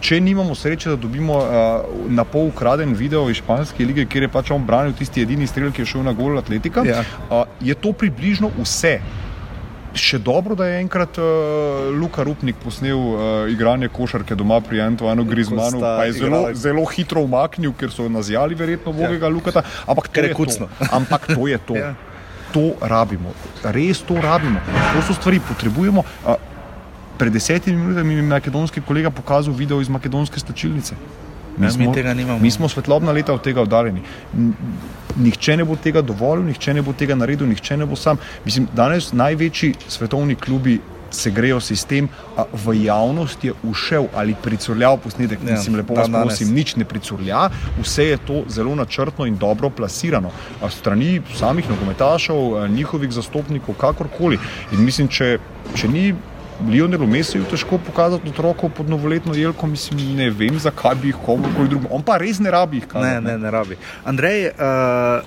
Če nimamo sreče, da dobimo uh, na pol ukraden video iz španske lige, kjer je pač on branil tisti edini strelj, ki je šel na gol atletika, ja. uh, je to približno vse še dobro, da je enkrat uh, Luka Rupnik posnel uh, igranje košarke doma pri Antoinu Grizmanu, pa je zelo, zelo hitro umaknil, ker so nazjali verjetno vogega ja. Lukata. Ampak to je. To. Ampak to je to. ja. To rabimo, res to rabimo. To so stvari, potrebujemo. Uh, pred desetimi minutami mi je makedonski kolega pokazal video iz makedonske stočilnice. Mi, ja, smo, mi, mi smo svetlobna leta od tega oddaljeni. Nihče ne bo tega dovolil, nihče ne bo tega naredil, nihče ne bo sam. Mislim, danes največji svetovni klubi se grejo sistem, a v javnost je ušel ali pricurljal posnetek. Ja, Mislim, lepo vas prosim, nič ne pricurlja, vse je to zelo načrtno in dobro plasirano. A strani samih nogometašev, njihovih zastopnikov, kakorkoli. In mislim, če, če ni Lionelu Mesiju težko pokazati otroku pod novoletno jelko, mislim, ne vem, zakaj bi jih komorkoli drugemu. On pa res ne rabi jih. Ne, ne, ne rabi. Andrej, uh,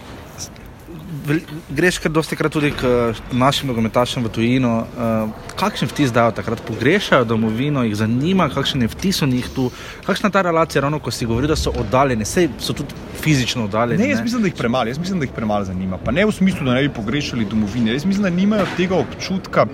greš kar dosti krat tudi k našim nogometašem v tujino. Uh, kakšen vtis dajo takrat? Pogrešajo domovino, jih zanima, kakšen je vtis o njih tu. Kakšna je ta relacija, ravno ko si govoril, da so oddaljeni, sej so tudi fizično oddaljeni. Ne, jaz ne? mislim, da jih premalo, jaz mislim, da jih premalo zanima. Pa ne v smislu, da ne bi pogrešali domovine. Jaz mislim, da nimajo tega občutka.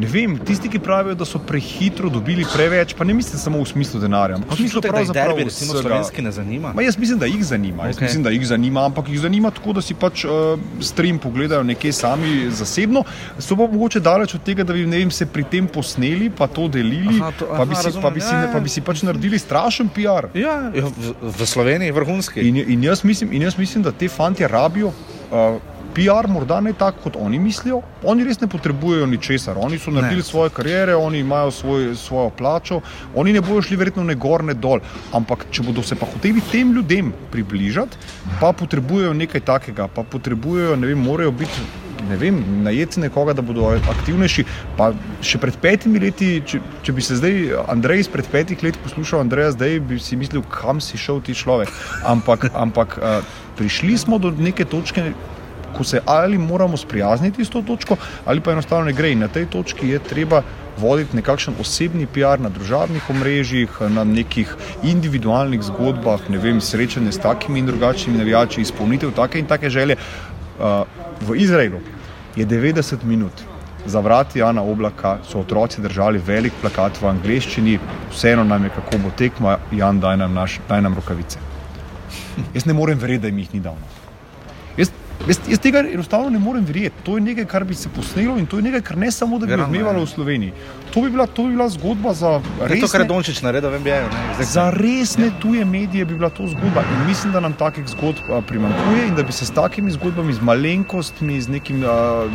Ne vem, tisti, ki pravijo, da so prehitro dobili preveč, pa ne mislim samo v smislu denarja. V smislu, da jih derbi, recimo, slovenski ne zanima. Ma jaz mislim, da jih zanima. Okay. Jaz mislim, da jih zanima, ampak jih zanima tako, da si pač uh, stream pogledajo nekje sami zasebno. So pa mogoče daleč od tega, da bi vem, se pri tem posneli, pa to delili, aha, to, aha, pa, bi si, razumem, pa, bi si, ja, ja. pa bi si pač naredili strašen PR. Ja, ja v, v Sloveniji vrhunski. In, in, jaz mislim, in jaz mislim, da te fanti rabijo. Uh, PR morda ne tako, kot oni mislijo. Oni res ne potrebujejo ničesar. Oni so naredili ne. svoje kariere, oni imajo svoj, svojo plačo, oni ne bodo šli verjetno ne gor, ne dol. Ampak če bodo se pa hoteli tem ljudem približati, pa potrebujejo nekaj takega, pa potrebujejo, ne vem, morajo biti ne vem, najeti nekoga, da bodo aktivnejši. Pa še pred petimi leti, če, če bi se zdaj Andrej izpred petih let poslušal, Andreja, zdaj bi si mislil, kam si šel ti človek. Ampak, ampak uh, prišli smo do neke točke. Ko se ali moramo sprijazniti s to točko, ali pa enostavno ne gre. In na tej točki je treba voditi nekakšen osebni PR na družabnih omrežjih, na nekih individualnih zgodbah, ne vem, srečanje s takimi in drugačnimi navijači, izpolnitev take in take želje. Uh, v Izraelu je 90 minut. Za vrati Jana Oblaka so otroci držali velik plakat v angleščini, vseeno nam je, kako bo tekma, Jan, daj nam, naš, daj nam rokavice. Jaz ne morem verjeti, da jim jih ni dal. Jaz, jaz, jaz tega enostavno ne morem verjeti. To je nekaj, kar bi se posnelo in to je nekaj, kar ne samo, da bi Verjetno, odmevalo ja. v Sloveniji. To bi bila, to bi bila zgodba za To, kar je resne, Dončić naredil, vem, je. za resne tuje medije bi bila to zgodba. In mislim, da nam takih zgodb a, primanjkuje in da bi se s takimi zgodbami, z malenkostmi, z nekim a,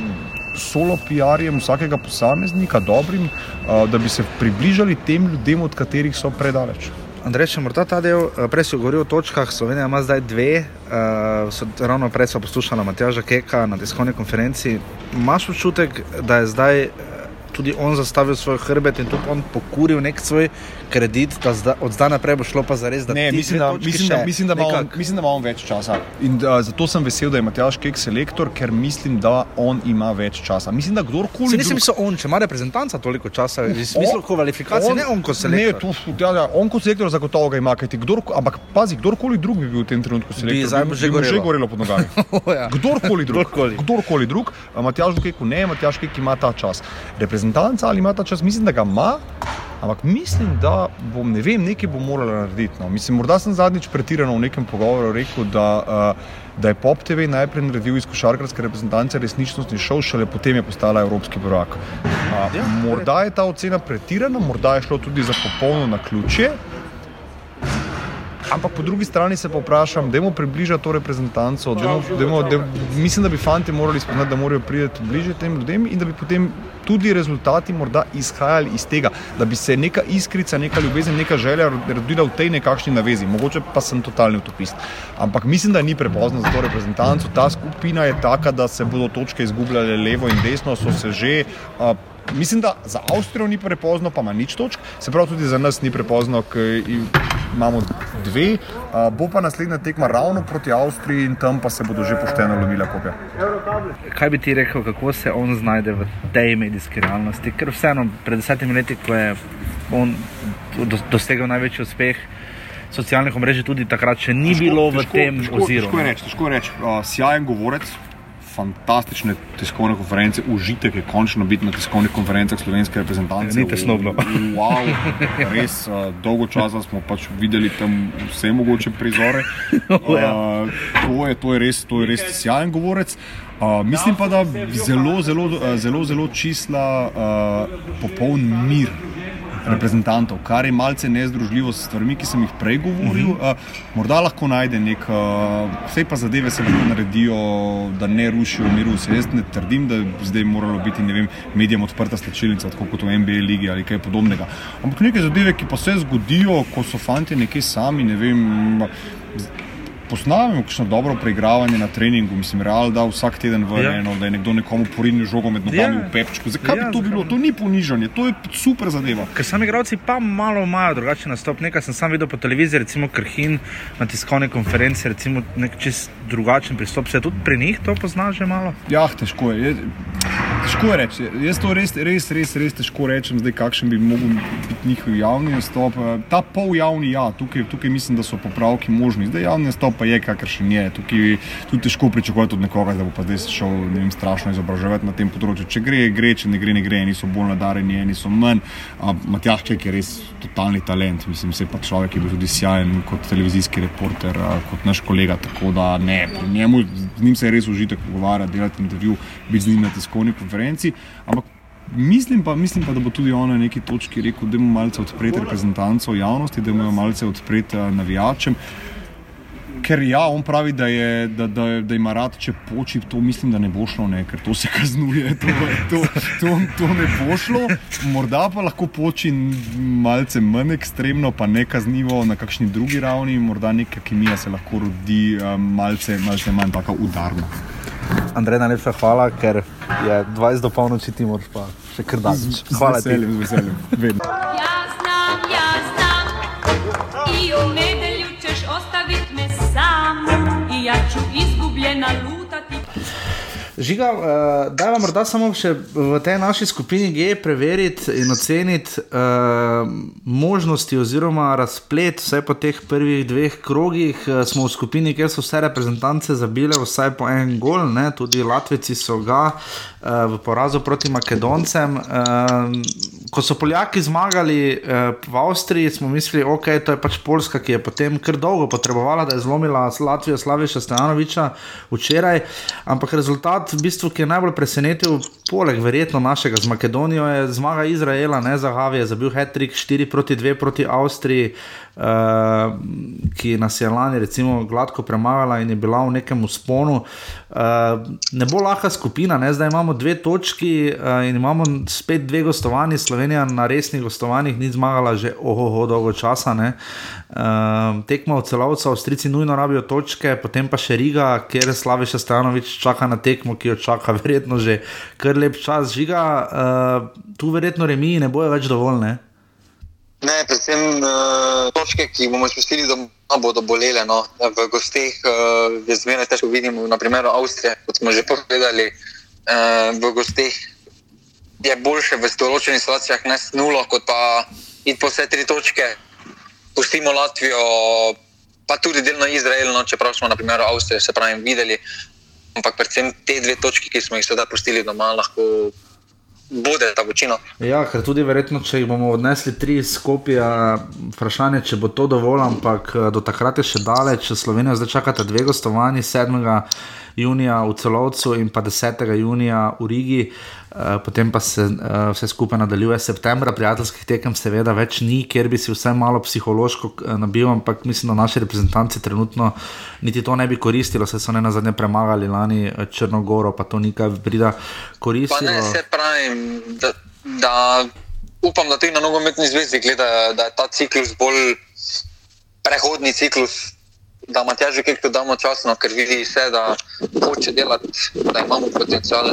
solo PR-jem vsakega posameznika, dobrim, a, da bi se približali tem ljudem, od katerih so predaleč. Andrej, če morda ta del, eh, prej si govoril o točkah, Slovenija ima zdaj dve, uh, so, ravno prej smo poslušali Matjaža Keka na tiskovni konferenci. Imaš občutek, da je zdaj eh, tudi on zastavil svoj hrbet in tudi on pokuril nek svoj kredit, da zda, od zdaj naprej bo šlo pa za res, da Ne, mislim, da, mislim, da, mislim, da on, mislim, da ima on več časa. In uh, zato sem vesel, da je Matjaš Kek selektor, ker mislim, da on ima več časa. Mislim, da kdorkoli. Se nisem mislil on, če ima reprezentanca toliko časa, v smislu kvalifikacije, ne on kot selektor. Ne, to, ja, ja, on kot selektor zagotovo ga ima, kajti kdor, ampak pazi, kdorkoli drug bi bil v tem trenutku selektor, zdaj bi, že bi mu že gorelo. gorelo pod nogami. O, ja. Kdorkoli drug. Kdorkoli. Kdorkoli drug. A Matjaž Keku ne, Matjaž Kek ima ta čas. Reprezentanca ali ima ta čas, mislim, da ga ima. Ampak mislim, da bom, ne vem, nekaj bom morala narediti. No. Mislim, morda sem zadnjič pretirano v nekem pogovoru rekel, da, uh, da je Pop TV najprej naredil iz košarkarske reprezentance resničnostni šov, šele potem je postala evropski prvak. Uh, morda je ta ocena pretirana, morda je šlo tudi za popolno naključje. Ampak po drugi strani se pa vprašam, da je približati to reprezentanco. Dajmo, dajmo, dajmo, mislim, da bi fanti morali spoznati, da morajo priti bliže tem ljudem in da bi potem tudi rezultati morda izhajali iz tega, da bi se neka iskrica, neka ljubezen, neka želja rodila v tej nekakšni navezi. Mogoče pa sem totalni utopist. Ampak mislim, da ni prepozno za to reprezentanco. Ta skupina je taka, da se bodo točke izgubljale levo in desno, so se že. Uh, Mislim, da za Avstrijo ni prepozno, pa ima nič točk, se pravi tudi za nas ni prepozno, ker imamo dve, a, bo pa naslednja tekma ravno proti Avstriji in tam pa se bodo že pošteno lomila kopja. Kaj bi ti rekel, kako se on znajde v tej medijski realnosti? Ker vseeno, pred desetimi leti, ko je on do, dosegel največji uspeh socialnih omrežij, tudi takrat še ni bilo v tem težko, oziru. težko je reči, težko je reči. Uh, sjajen govorec, fantastične tiskovne konference, užitek je končno biti na tiskovnih konferencah slovenske reprezentance. Ni tesnobno. Wow, res uh, dolgo časa smo pač videli tam vse mogoče prizore. Uh, to, je, to, je res, to je res sjajen govorec. Uh, mislim pa, da zelo, zelo, zelo, zelo, zelo čisla, uh, popoln mir reprezentantov, kar je malce nezdružljivo s stvarmi, ki sem jih prej govoril. Uh, morda lahko najde nek, uh, vse pa zadeve se lahko naredijo, da ne rušijo miru. Jaz ne trdim, da bi zdaj moralo biti vem, medijem odprta slčilnica, tako kot v NBA ligi ali kaj podobnega. Ampak neke zadeve, ki pa se zgodijo, ko so fanti nekje sami, ne vem. Posnamemo kakšno dobro preigravanje na treningu, mislim, real da vsak teden v Ja. eno, da je nekdo nekomu porinil žogo med nogami Ja. v pepčku. Zakaj Ja, bi to bilo? To ni ponižanje, to je super zadeva. Ker sami igralci pa malo imajo drugačen nastop. Nekaj sem sam videl po televiziji, recimo Krhin na tiskovni konferenci, recimo nek čist drugačen pristop. Se tudi pri njih to pozna že malo? Ja, težko je. je težko je reči. Jaz to res, res, res, res težko rečem, zdaj, kakšen bi mogel biti njihov javni nastop. Ta pol javni, ja, tukaj, tukaj mislim, da so popravki možni. Zdaj javni nastop pa je, kakršen je. Tukaj tudi težko pričakovati od nekoga, da bo pa zdaj šel vem, strašno izobraževati na tem področju. Če gre, gre, če ne gre, ne gre. Eni so bolj nadarjeni, eni so manj. Matjaš Ček je res totalni talent. Mislim, se pa človek, je bil tudi sjajen kot televizijski reporter, a, kot naš kolega. Tako da ne, pri njemu, z njim se je res užitek pogovarjati, delati intervju, biti z njim na tiskovni konferenci. Ampak Mislim pa, mislim pa, da bo tudi on na neki točki rekel, da mu malce odpreti reprezentanco javnosti, da mu jo malce odpreti navijačem. Ker ja, on pravi, da, je, da, da, da ima rad, če poči, to mislim, da ne bo šlo, ne, ker to se kaznuje, to, to, to, to ne bo šlo. Morda pa lahko poči malce manj ekstremno, pa ne kaznivo na kakšni drugi ravni, morda neka kemija se lahko rodi um, malce, malce manj tako udarno. Andrej, najlepša hvala, ker je 20 do polnoči ti moraš pa še kar daleč. Hvala ti. Z veseljem, vedno. Ja znam, ja znam i u nedelju ćeš ostavit me sam i ja ću izgubljena lutati Žiga, uh, da vam morda samo še v tej naši skupini G preveriti in oceniti uh, možnosti oziroma razplet, vsaj po teh prvih dveh krogih. Uh, smo v skupini, kjer so vse reprezentance zabile vsaj po en gol, ne? tudi Latvijci so ga uh, v porazu proti Makedoncem. Uh, ko so Poljaki zmagali uh, v Avstriji, smo mislili, da okay, je to pač Poljska, ki je potem kar dolgo potrebovala, da je zlomila Latvijo Slaviša Stojanoviča včeraj, ampak rezultat rezultat, v bistvu, ki je najbolj presenetil, poleg verjetno našega z Makedonijo, je zmaga Izraela, ne za Havi, je zabil Hetrik 4 proti 2 proti Avstriji, uh, ki nas je lani recimo gladko premagala in je bila v nekem usponu. Uh, ne bo lahka skupina, ne? zdaj imamo dve točki uh, in imamo spet dve gostovanji. Slovenija na resnih gostovanjih ni zmagala že ohoho dolgo časa. Uh, tekmo v celovcu, Avstrici nujno rabijo točke, potem pa še Riga, kjer Slaviša Stanovič čaka na tekmo, ki jo čaka verjetno že kar lep čas. Žiga, uh, tu verjetno remi ne bojo več dovolj. Ne? Predvsem uh, točke, ki bomo izpustili, da bodo bolele. No. V gostih uh, je zmeraj težko videti, naprimer Avstrija, kot smo že povedali, uh, v gostih je boljše v določenih situacijah ne s nulo, kot pa iti po vse tri točke. Pustimo Latvijo, pa tudi delno Izrael, no, čeprav smo naprimer Avstrijo se pravi videli. Ampak predvsem te dve točke, ki smo jih sedaj pustili doma, lahko bude ta večina. Ja, ker tudi verjetno, če bomo odnesli tri skopje, vprašanje, če bo to dovolj, ampak eh, do takrat je še daleč. Slovenijo zdaj čakata dve gostovanji, 7. junija v celovcu in pa 10. junija v Rigi. Eh, potem pa se uh, vse skupaj nadaljuje septembra, prijateljskih tekem, seveda, več ni, ker bi si vse malo psihološko uh, nabil, ampak mislim, da naši reprezentanci trenutno niti to ne bi koristilo, saj so ne na zadnje premagali lani Črnogoro, pa to nikaj prida koristilo. Pa ne se pravim, da, da upam, da tudi na nogometni zvezdi gledajo, da je ta ciklus bolj prehodni ciklus. Da ima težje, kaj dodamo časno, ker vidi vse, da hoče delati, da imamo potencial.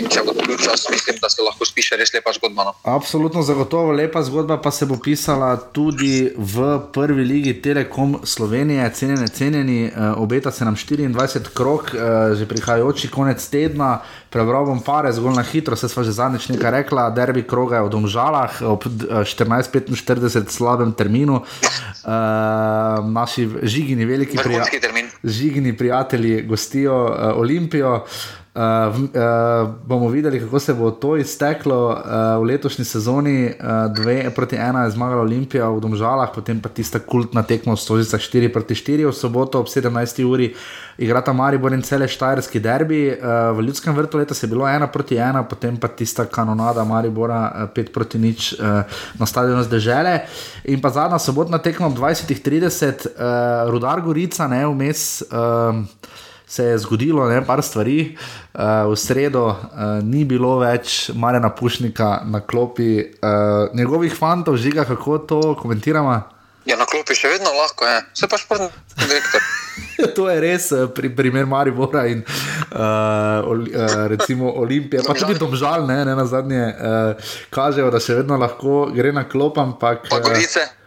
In če bo bil čas, mislim, da se lahko spiše res lepa zgodba. No. Absolutno, zagotovo lepa zgodba pa se bo pisala tudi v prvi ligi Telekom Slovenije, cenjene, cenjeni. Uh, obeta se nam 24 krok, uh, že prihajajoči konec tedna. Prebral bom pare, zgolj na hitro, se sva že zadnjič nekaj rekla. Derbi kroga je v Domžalah ob 14:45 eh, slabem terminu. Uh, naši žigini, veliki prijatelji, žigini prijatelji gostijo uh, Olimpijo. Uh, uh, bomo videli, kako se bo to izteklo uh, v letošnji sezoni. 2 uh, proti 1 je zmagala Olimpija v Domžalah, potem pa tista kultna tekmo v Stožica 4 proti 4 v soboto ob 17. uri. Igrata Maribor in cele Štajerski derbi. Uh, v ljudskem vrtu letos je bilo 1 proti 1, potem pa tista kanonada Maribora 5 uh, proti nič uh, na stadionu zdržele. In pa zadnja sobotna tekma ob 20:30, uh, Rudar Gorica, ne vmes. Uh, se je zgodilo nekaj stvari. Uh, v sredo uh, ni bilo več Marina Pušnika na klopi, uh, njegovih fantov, žiga, kako to komentiramo. Ja, na klopi še vedno lahko je, vse pa športni direktor. to je res, pri, primer Maribora in uh, uh, recimo Olimpije, pa tudi Domžal, ne, ne na zadnje, uh, kažejo, da še vedno lahko gre na klop, ampak. Pa Gorice. Uh,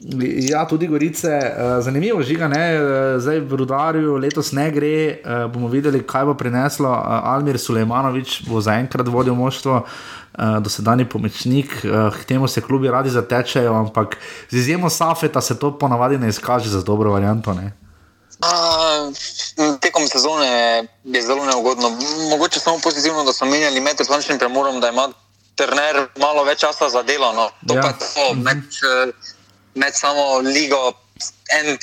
Ja, tudi Gorice, uh, zanimivo žiga, ne? Uh, zdaj v Rudarju letos ne gre. Uh, bomo videli, kaj bo prineslo. Almir Sulejmanovič bo zaenkrat vodil moštvo, dosedani pomočnik. K temu se klubi radi zatečajo, ampak z izjemo Safeta se to ponavadi ne izkaže za dobro varianto. Ne? Uh, tekom sezone je zelo neugodno. Mogoče samo pozitivno, da smo menjali med plačnim premorom, da ima trener malo več časa za delo. No. To ja. pa to. Med, uh, med samo ligo, en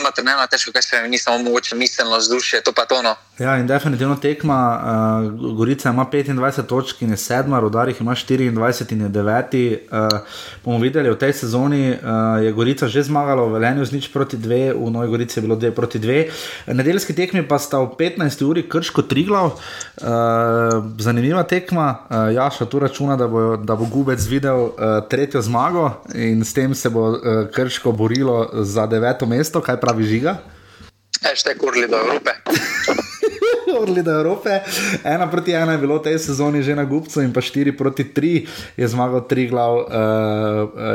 imate ne na težko, kaj se mi ni samo mogoče miselno vzdušje, to pa tono. Ja, in definitivno tekma, uh, Gorica ima 25 točk in je sedma, Rudarih ima 24 in je deveti. Uh, bomo videli, v tej sezoni uh, je Gorica že zmagala v Velenju z nič proti dve, v Novi Gorici je bilo dve proti dve. Nedeljski tekmi pa sta v 15 uri krško triglav. Uh, zanimiva tekma, uh, Jaša tu računa, da bo, da bo Gubec videl uh, tretjo zmago in s tem se bo uh, krško borilo za deveto mesto, kaj pravi žiga. Ešte kurli do Evrope. Orli do Evrope. Ena proti ena je bilo v tej sezoni že na Gupcu in pa štiri proti tri je zmagal tri glav, uh,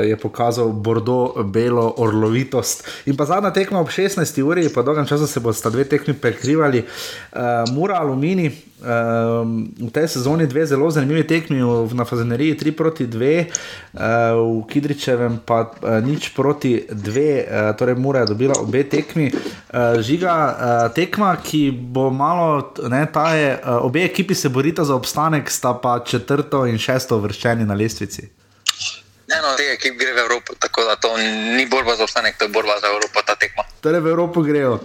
je pokazal Bordeaux belo orlovitost. In pa zadnja tekma ob 16. uri, po dolgem času se bosta dve tekmi prekrivali, uh, Mura Alumini. Um, v tej sezoni dve zelo zanimivi tekmi, v, na Fazeneriji 3 proti 2, uh, v Kidričevem pa uh, nič proti 2, uh, torej mora je dobila obe tekmi. Uh, žiga uh, tekma, ki bo malo, ne, ta je, uh, obe ekipi se borita za obstanek, sta pa četrto in šesto vrščeni na lestvici. Eno od teh ekip gre v Evropo, tako da to ni borba za obstanek, to je borba za Evropo, ta tekma. Torej v Evropo grejo.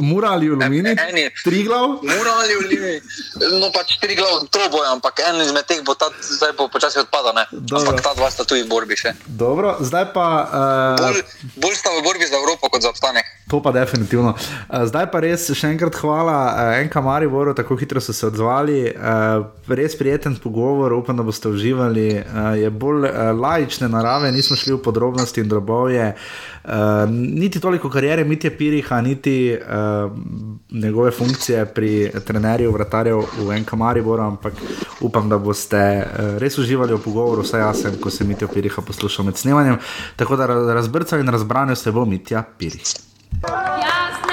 Mura ali Alumini, tri glav. Mura ali Alumini, no pač tri glav, to bojo, ampak en izmed teh bo ta zdaj bo počasi. Dobro. Ampak ta dva sta tu v borbi še. Dobro, zdaj pa. Uh, Bolj, bolj sta v borbi za Evropo kot za obstanek. To pa definitivno. Uh, zdaj pa res še enkrat hvala uh, Enka Mariboru, tako hitro so se odzvali. Uh, res prijeten pogovor, upam, da boste uživali. Uh, je bolj uh, laične narave, nismo šli v podrobnosti in drobove. Uh, niti toliko karijere Mitja Piriha, niti uh, njegove funkcije pri trenerju, vratarju v Enka Mariboru, ampak upam, da boste uh, res uživali v pogovoru, vsaj jaz sem, ko sem Mitja Piriha poslušal med snemanjem. Tako da razbrcal in razbranil se bo Mitja Pirih. Ja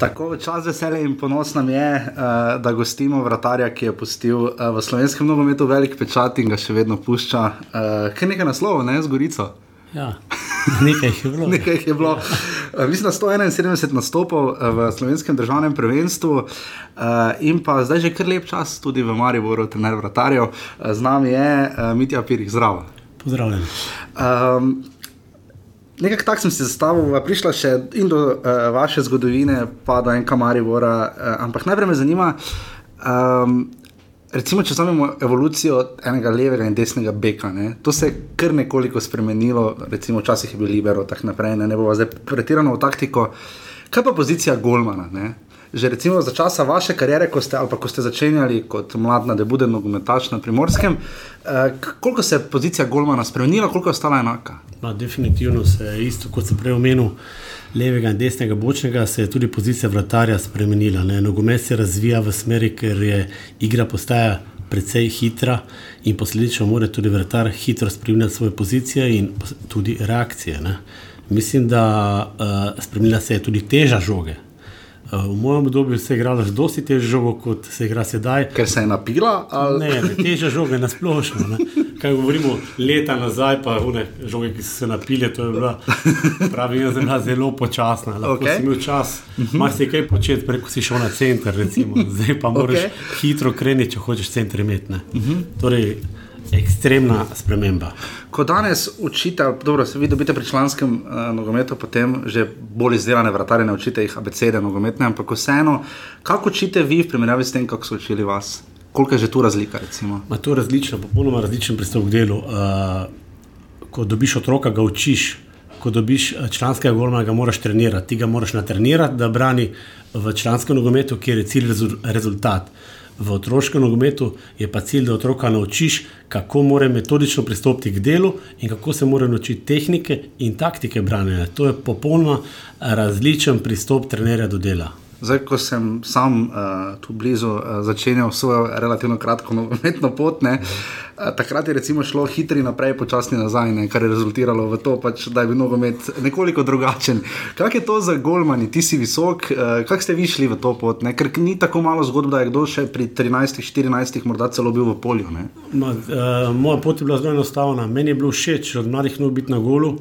Tako čas veselje in ponos nam je, uh, da gostimo vratarja, ki je pustil uh, v slovenskem nogometu velik pečat in ga še vedno pušča. Uh, Kaj nekaj naslovov, ne, z Gorico? Ja, nekaj je bilo. nekaj je bilo. Uh, mislim, da 171 nastopov v slovenskem državnem prvenstvu in pa zdaj že kar lep čas tudi v Mariboru, trener vratarjev. Z nami je Mitja Pirih, zdravo. Pozdravljen. Um, Nekako tako sem si zastavil, da prišla še in do uh, vaše zgodovine, pa do enega Maribora. Uh, ampak najprej me zanima, um, recimo, če vzamemo evolucijo enega levega in desnega beka. Ne? To se je kar nekoliko spremenilo, recimo včasih je bil libero, tako naprej, ne, ne bo zdaj pretirano v taktiko. Kaj pa pozicija Golmana? Ne? Že recimo za časa vaše kariere, ko ste, ko ste začenjali kot mlad nadebuden nogometaš na primorskem, eh, koliko se je pozicija Golmana spremenila, koliko je ostala enaka? Ma, definitivno se je isto, kot sem prej omenil, levega in desnega bočnega, se je tudi pozicija vratarja spremenila. Ne? Nogomet se razvija v smeri, ker je igra postaja precej hitra in posledično mora tudi vratar hitro spremeniti svoje pozicije in tudi reakcije. Ne? Mislim, da uh, spremenila se je tudi teža žoge. V mojem obdobju se je igralo že dosti težje žogo, kot se igra sedaj. Ker se je napila? Ali? Ne, ne težje žoge na splošno. Ne. Kaj govorimo leta nazaj, pa une žoge, ki so se napile, to je bila, pravi, je bila zelo počasna. Lahko okay. si imel čas, uh -huh. imaš si kaj početi, preko si šel na center, recimo. zdaj pa moraš okay. hitro kreniti, če hočeš center imeti. Uh -huh. Torej, ekstremna sprememba. Ko danes učite, dobro, vi dobite pri članskem uh, nogometu, potem že bolj izdelane vratarje, ne učite jih abecede nogometne, ampak vseeno, kako učite vi v primerjavi s tem, kako so učili vas? Koliko je že tu razlika? Ma, to je različno, popolnoma različen pristop k delu. Uh, ko dobiš otroka, ga učiš. Ko dobiš članskega golma, ga moraš trenirati. Ti ga moraš natrenirati, da brani v članskem nogometu, kjer je cilj rezultat. V otroškem nogometu je pa cilj, da otroka naučiš, kako mora metodično pristopiti k delu in kako se mora naučiti tehnike in taktike branjenja. To je popolnoma različen pristop trenerja do dela. Zdaj, ko sem sam uh, tu blizu uh, začenjal svojo relativno kratko nogometno pot, ne, uh, takrat je recimo šlo hitri naprej, počasni nazaj, ne, kar je rezultiralo v to, pač, da je bil nogomet nekoliko drugačen. Kaj je to za Golmani, ti si visok, uh, kako ste vi šli v to pot? Ne? Ker ni tako malo zgodb, da je kdo še pri 13-14 morda celo bil v polju. Ma, uh, moja pot je bila zelo enostavna. Meni je bilo všeč od mladih nog biti na golu.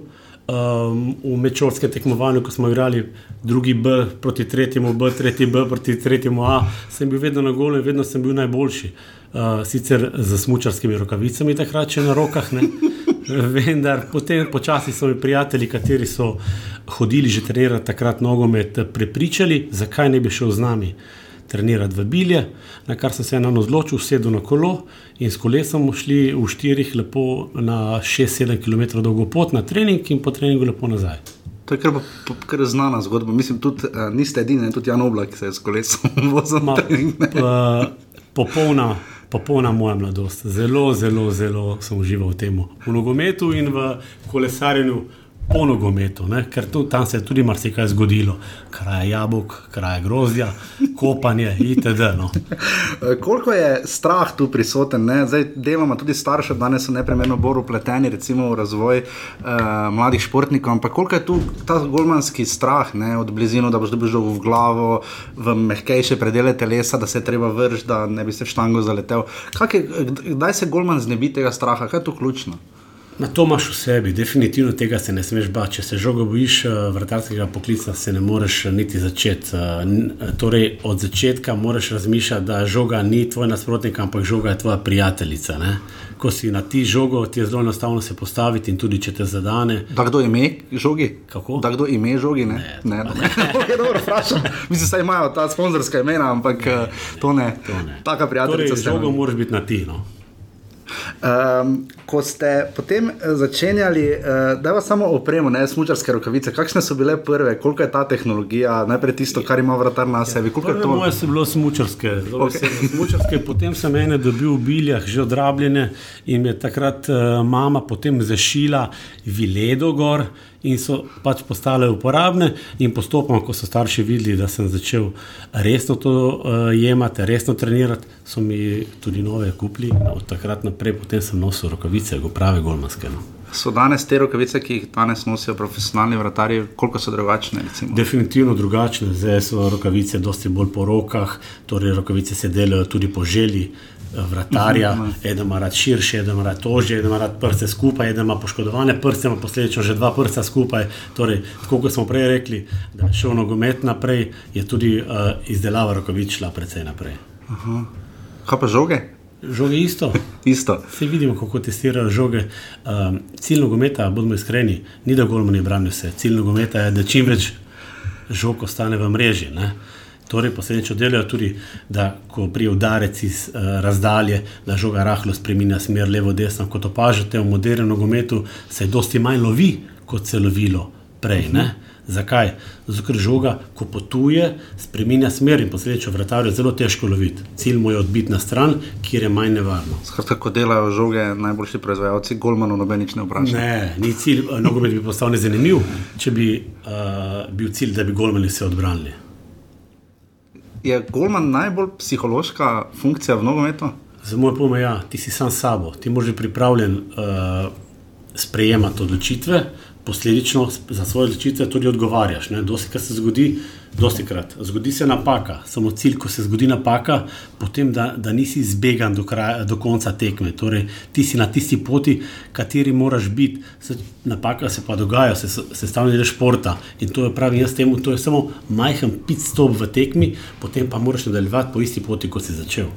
Um, v mečovskem tekmovanju, ko smo igrali drugi B proti tretjemu B, tretji B proti tretjemu A, sem bil vedno na golu in vedno sem bil najboljši. Uh, sicer z smočarskimi rokavicami, takrat še na rokah, ne. Vendar potem počasi so mi prijatelji, kateri so hodili že trenirati takrat nogomet, prepričali, zakaj ne bi šel z nami trenirati v bilje, na kar sem se eno odločil, sedel na kolo in s kolesom šli v štirih lepo na 6-7 km dolgo pot na trening in po treningu lepo nazaj. To je kar, kar znana zgodba. Mislim, tudi uh, niste edini, tudi Jan Oblak se je s kolesom vozil trening. Uh, popolna popolna moja mladost. Zelo, zelo, zelo sem užival v tem, v nogometu in v kolesarjenju po nogometu, ne? ker tu, tam se je tudi marsikaj zgodilo. Kraj jabolk, kraj grozdja, kopanje itd. No. Eh, Koliko je strah tu prisoten? Ne? Zdaj, deloma tudi starši danes so nepremerno bolj upleteni recimo, v razvoj uh, mladih športnikov, ampak koliko je tu ta golmanski strah ne? od blizino, da boš dobil žogo v glavo, v mehkejše predele telesa, da se treba vrš, da ne bi se v štango zaletel. Kak Je, kdaj se golman znebi tega straha? Kaj je tu ključno? Na to imaš v sebi, definitivno tega se ne smeš bati. Če se žogo bojiš eh, vratarskega poklica, se ne moreš eh, niti začeti. Eh, Torej, od začetka moraš razmišljati, da žoga ni tvoj nasprotnik, ampak žoga je tvoja prijateljica. Ne? Ko si na ti žogo, ti je zelo enostavno se postaviti in tudi če te zadane. Da kdo ime žogi? Kako? Da kdo ime žogi? Ne, ne, ne. ne. okay, dobro, vprašam. Mislim, da imajo ta sponzorska imena, ampak eh, to ne. To ne. Taka prijateljica Torej, ste žogo moraš biti na ti. No. Um, ko ste potem eh, začenjali, uh, da vas samo opremo, ne smočarske rokavice, kakšne so bile prve, koliko je ta tehnologija, najprej tisto, kar ima vratar na sebi, koliko je Prve to? moje so bile smučarske, zelo okay. smučarske, potem sem ene dobil v biljah, že odrabljene in je takrat uh, mama potem zašila viledo gor in so pač postale uporabne in postopoma, ko so starši videli, da sem začel resno to uh, jemati, resno trenirati, so mi tudi nove kupili od takrat naprej potem sem nosil rokavice, go prave golmanske. No. So danes te rokavice, ki jih danes nosijo profesionalni vratarji, koliko so drugačne? Recimo? Definitivno drugačne, zdaj so rokavice dosti bolj po rokah, torej rokavice se delajo tudi po želji vratarja. Mhm, Eden ima rad širše, eden ima rad tožje, eden ima rad prste skupaj, eden ima poškodovane prste, ima posledično že dva prsta skupaj. Torej, tako kot smo prej rekli, da je šel nogomet naprej, je tudi uh, izdelava rokavic šla precej naprej. Aha. Kaj pa žoge? Žoge isto. isto. Vsi vidimo, kako testirajo žoge. Um, cilj nogometa, bodimo iskreni, ni da golmani branijo vse. Cilj nogometa je, da čim več žog ostane v mreži. Ne? Torej, posledično delajo tudi, da ko prije udarec iz uh, razdalje, da žoga rahlo spremenja smer levo, desno. Kot opažate v modernem nogometu, se dosti manj lovi, kot se je lovilo prej. Ne? Zakaj? Zato, ker žoga, ko potuje, spremenja smer in posledično vratarju je zelo težko loviti. Cilj mu je odbiti na stran, kjer je manj nevarno. Skratka, ko delajo žoge najboljši proizvajalci, golmanov noben nič ne vpraša. Ne, ni cilj, eh, nogomet bi postal nezanimiv, če bi uh, bil cilj, da bi golmani se odbranili. Je golman najbolj psihološka funkcija v nogometu? Za moj pomen, ja, ti si sam sabo, ti moraš biti pripravljen uh, sprejemati odločitve, posledično za svoje odločitve tudi odgovarjaš. Dosti krat se zgodi, dosti krat, zgodi se napaka, samo cilj, ko se zgodi napaka, potem da, da nisi zbegan do, kraja, do konca tekme. Torej, ti si na tisti poti, kateri moraš biti. Napaka se pa dogaja, se, se stavlja del športa in to je pravi jaz temu, to je samo majhen pit stop v tekmi, potem pa moraš nadaljevati po isti poti, kot si začel.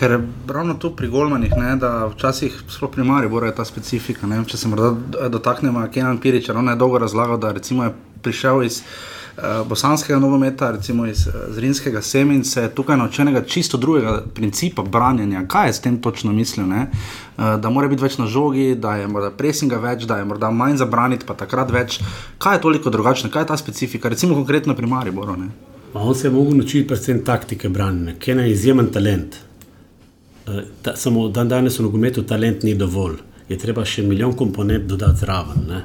Ker ravno tu pri Golmanih, ne, da včasih, sploh pri Mariboru, je ta specifika. Ne, če se morda dotaknemo Kenan Piriča, on je dolgo razlagal, da je prišel iz uh, bosanskega nogometa, recimo iz uh, Zrinskega sema in se je tukaj naučil enega čisto drugega principa branjenja. Kaj je s tem točno mislil? Ne? Uh, da mora biti več na žogi, da je morda presinga več, da je morda manj za braniti, pa takrat več. Kaj je toliko drugačno, kaj je ta specifika, recimo konkretno pri Mariboru? Ne? Ma on se je mogel naučiti predvsem taktike branjenja, ker je izjemen talent. Eh, Ta, samo dan danes v nogometu talent ni dovolj, je treba še milijon komponent dodati zraven. Ne?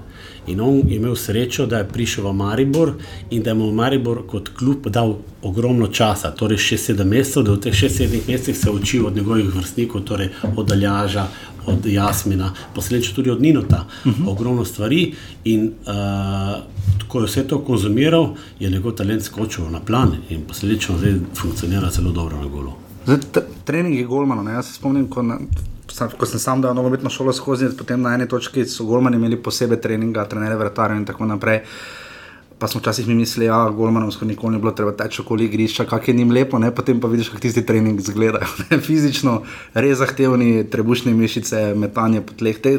In on je imel srečo, da je prišel v Maribor in da je mu Maribor kot klub dal ogromno časa, torej 6-7 mesecev, da v teh 6-7 mesecih se učil od njegovih vrstnikov, torej od Aljaža, od Jasmina, posledično tudi od Ninota, uh -huh. ogromno stvari. In uh, ko je vse to konzumiral, je njegov talent skočil na plan in posledično zdaj funkcionira zelo dobro na golu. Zdaj, t- treningi Golmana, ne, jaz se spomnim, ko, na, sam, ko sem sam dal nogometno šolo skozi, potem na eni točki so Golmani imeli posebej treninga, trenere vratarjev in tako naprej. Pa smo včasih mi mislili, da ja, Golmanom skoraj nikoli ni bilo treba teči okoli igrišča, kak je njim lepo, ne? potem pa vidiš, kako tisti trening izgledajo. Ne? Fizično, res zahtevni, trebušne mišice, metanje po tleh. Te,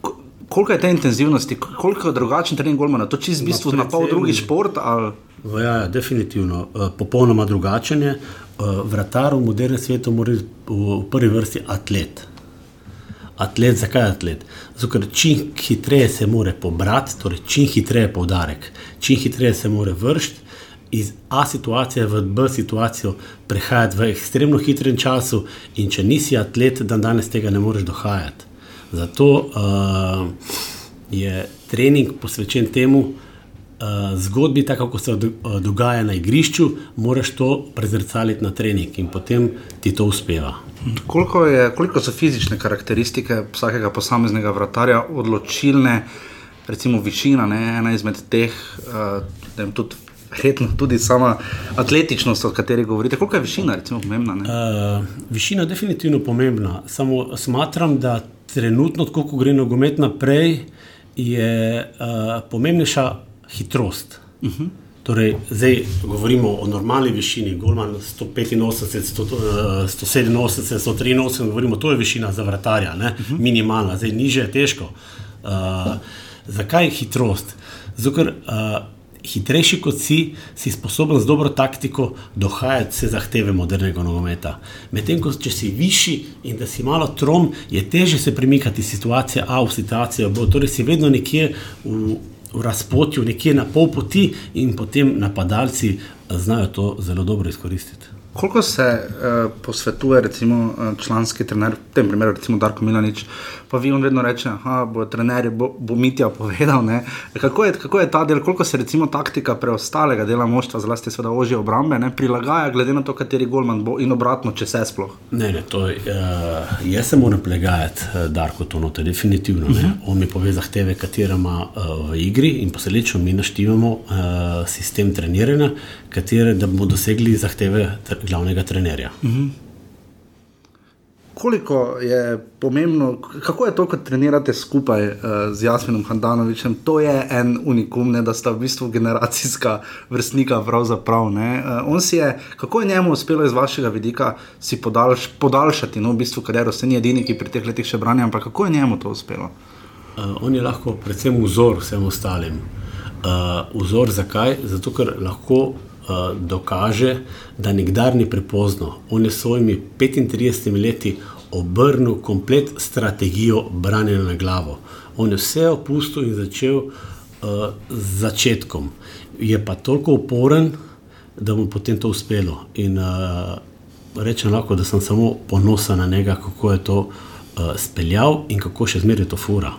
ko- koliko je te intenzivnosti, koliko je drugačen trening Golmana? To čist v bistvu na pol drugi šport? Ali? Ja, ja, definitivno. Eh, Popolnoma drugačen je. Eh, Vratar v modernem svetu mora biti v prvi vrsti atlet. Atlet, zakaj atlet? Zato, ker čim hitreje se more pobrati, torej čim hitreje poudarek, čim hitreje se more vršiti iz A situacije v B situacijo prehajati v ekstremno hitrem času, in če nisi atlet, dan danes tega ne moreš dohajati. Zato uh, je trening posvečen temu, uh, zgodbi, tako kot se uh, dogaja na igrišču, moraš to prezrcaliti na trening in potem ti to uspeva. Koliko, je, koliko so fizične karakteristike vsakega posameznega vratarja odločilne, recimo višina, ne, ena izmed teh, uh, tudi, verjetno tudi sama atletičnost, o kateri govorite. Koliko je višina, recimo, pomembna? Uh, višina je definitivno pomembna. Samo smatram, da trenutno, ko gre nogomet naprej, je uh, pomembnejša hitrost. Uh -huh. Torej, zdaj govorimo o normalni višini, Golman 185, 100, 187, 183, govorimo, to je višina za vratarja, uh -huh. minimalna, zdaj niže je težko. Uh, zakaj hitrost? Ker uh, hitrejši kot si, si sposoben z dobro taktiko dohajati vse zahteve modernega nogometa. Medtem ko če si višji in da si malo trom, je teže se premikati iz situacije A v situacijo B. Torej, si vedno nekje v v razpotju, nekje na pol poti, in potem napadalci znajo to zelo dobro izkoristiti. Koliko se uh, posvetuje, recimo, članski trener, v tem primeru, recimo Darko Milanič, pa vi on vedno reče, da bo trener, bo, bo Mitja povedal. Kako je, kako je ta del, koliko se recimo taktika preostalega dela moštva, zlasti seveda ožje obrambe, ne, prilagaja, glede na to, kateri golman bo in obratno, če se sploh. Ne, ne, to je, uh, jaz se moram plegajati, uh, Darko, to note, definitivno. Uh -huh. On mi pove zahteve, katere ima uh, v igri in posledično mi naštivamo uh, sistem treniranja, katere, da bomo dosegli zahteve glavnega trenerja. Uh -huh koliko je pomembno, kako je to, ko trenirate skupaj uh, z Jasminom Handanovičem. To je en unikum, ne, da sta v bistvu generacijska vrstnika. Pravzaprav, uh, je, kako je njemu uspelo iz vašega vidika si podaljš, podaljšati no, v bistvu kariero, se ni edini, ki pri teh letih še branja, ampak kako je njemu to uspelo? Uh, on je lahko predvsem vzor vsem ostalim. Uh, vzor zakaj? Zato, ker lahko uh, dokaže, da nikdar ni prepozno. On je s svojimi 35 leti obrnil komplet strategijo branjenja na glavo. On je vse opustil in začel uh, z začetkom. Je pa toliko uporen, da mu potem to uspelo. In uh, rečem lahko, da sem samo ponosen na njega, kako je to uh, speljal in kako še zmeraj to fura.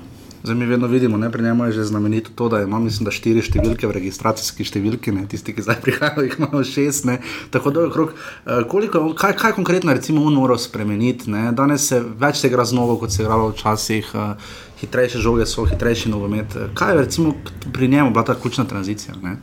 Zdaj mi vedno vidimo, ne, pri njemu je že znamenito to, da ima mislim, da štiri številke v registracijski številki, ne, tisti, ki zdaj prihajajo, jih imamo šest. Ne, tako da je okrog, eh, koliko, kaj, kaj konkretno recimo on mora spremeniti. Ne. Danes se več se igra z novo, kot se je igralo včasih, uh, hitrejše žoge so, hitrejši nogomet. Kaj je recimo pri njemu bila ta ključna tranzicija? Ne?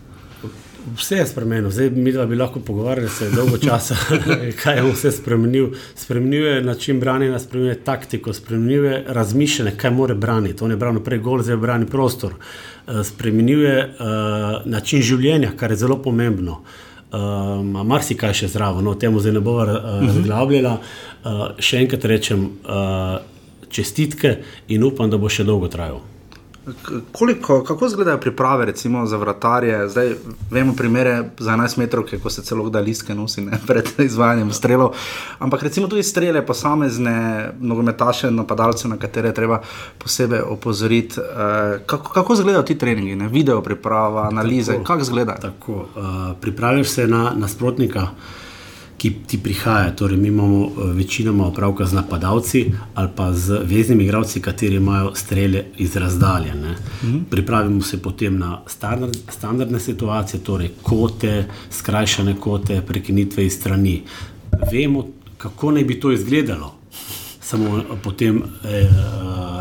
Vse je spremenil, zdaj mi dva bi lahko pogovarjali se dolgo časa, kaj je vse spremenil. Spremenil je način branjenja, spremenil je taktiko, spremenil je razmišljanje, kaj more braniti. On je branil prej gol, zdaj brani prostor. Eh, spremenil je uh, način življenja, kar je zelo pomembno. Um, Mar si kaj še zraven, no, temu zdaj ne bo uh, razglabljala. Uh, še enkrat rečem uh, čestitke in upam, da bo še dolgo trajal. Koliko, kako izgledajo priprave recimo, za vratarje? Zdaj vemo primere za 11 metrov, ko se celo da listke nosi ne, pred izvajanjem strelov. Ampak recimo tudi strele posamezne nogometaše, napadalce, na katere treba posebej opozoriti. Uh, kako, kako izgledajo ti treningi, ne? video priprava, analize, kako izgledajo? Tako, uh, pripraviš se na nasprotnika ki ti prihaja. Torej, mi imamo eh, večinoma opravka z napadalci ali pa z veznimi igralci, kateri imajo strele iz razdalje. Mhm. Pripravimo se potem na standard, standardne situacije, torej kote, skrajšane kote, prekinitve iz strani. Vemo, kako naj bi to izgledalo. Samo eh, potem eh,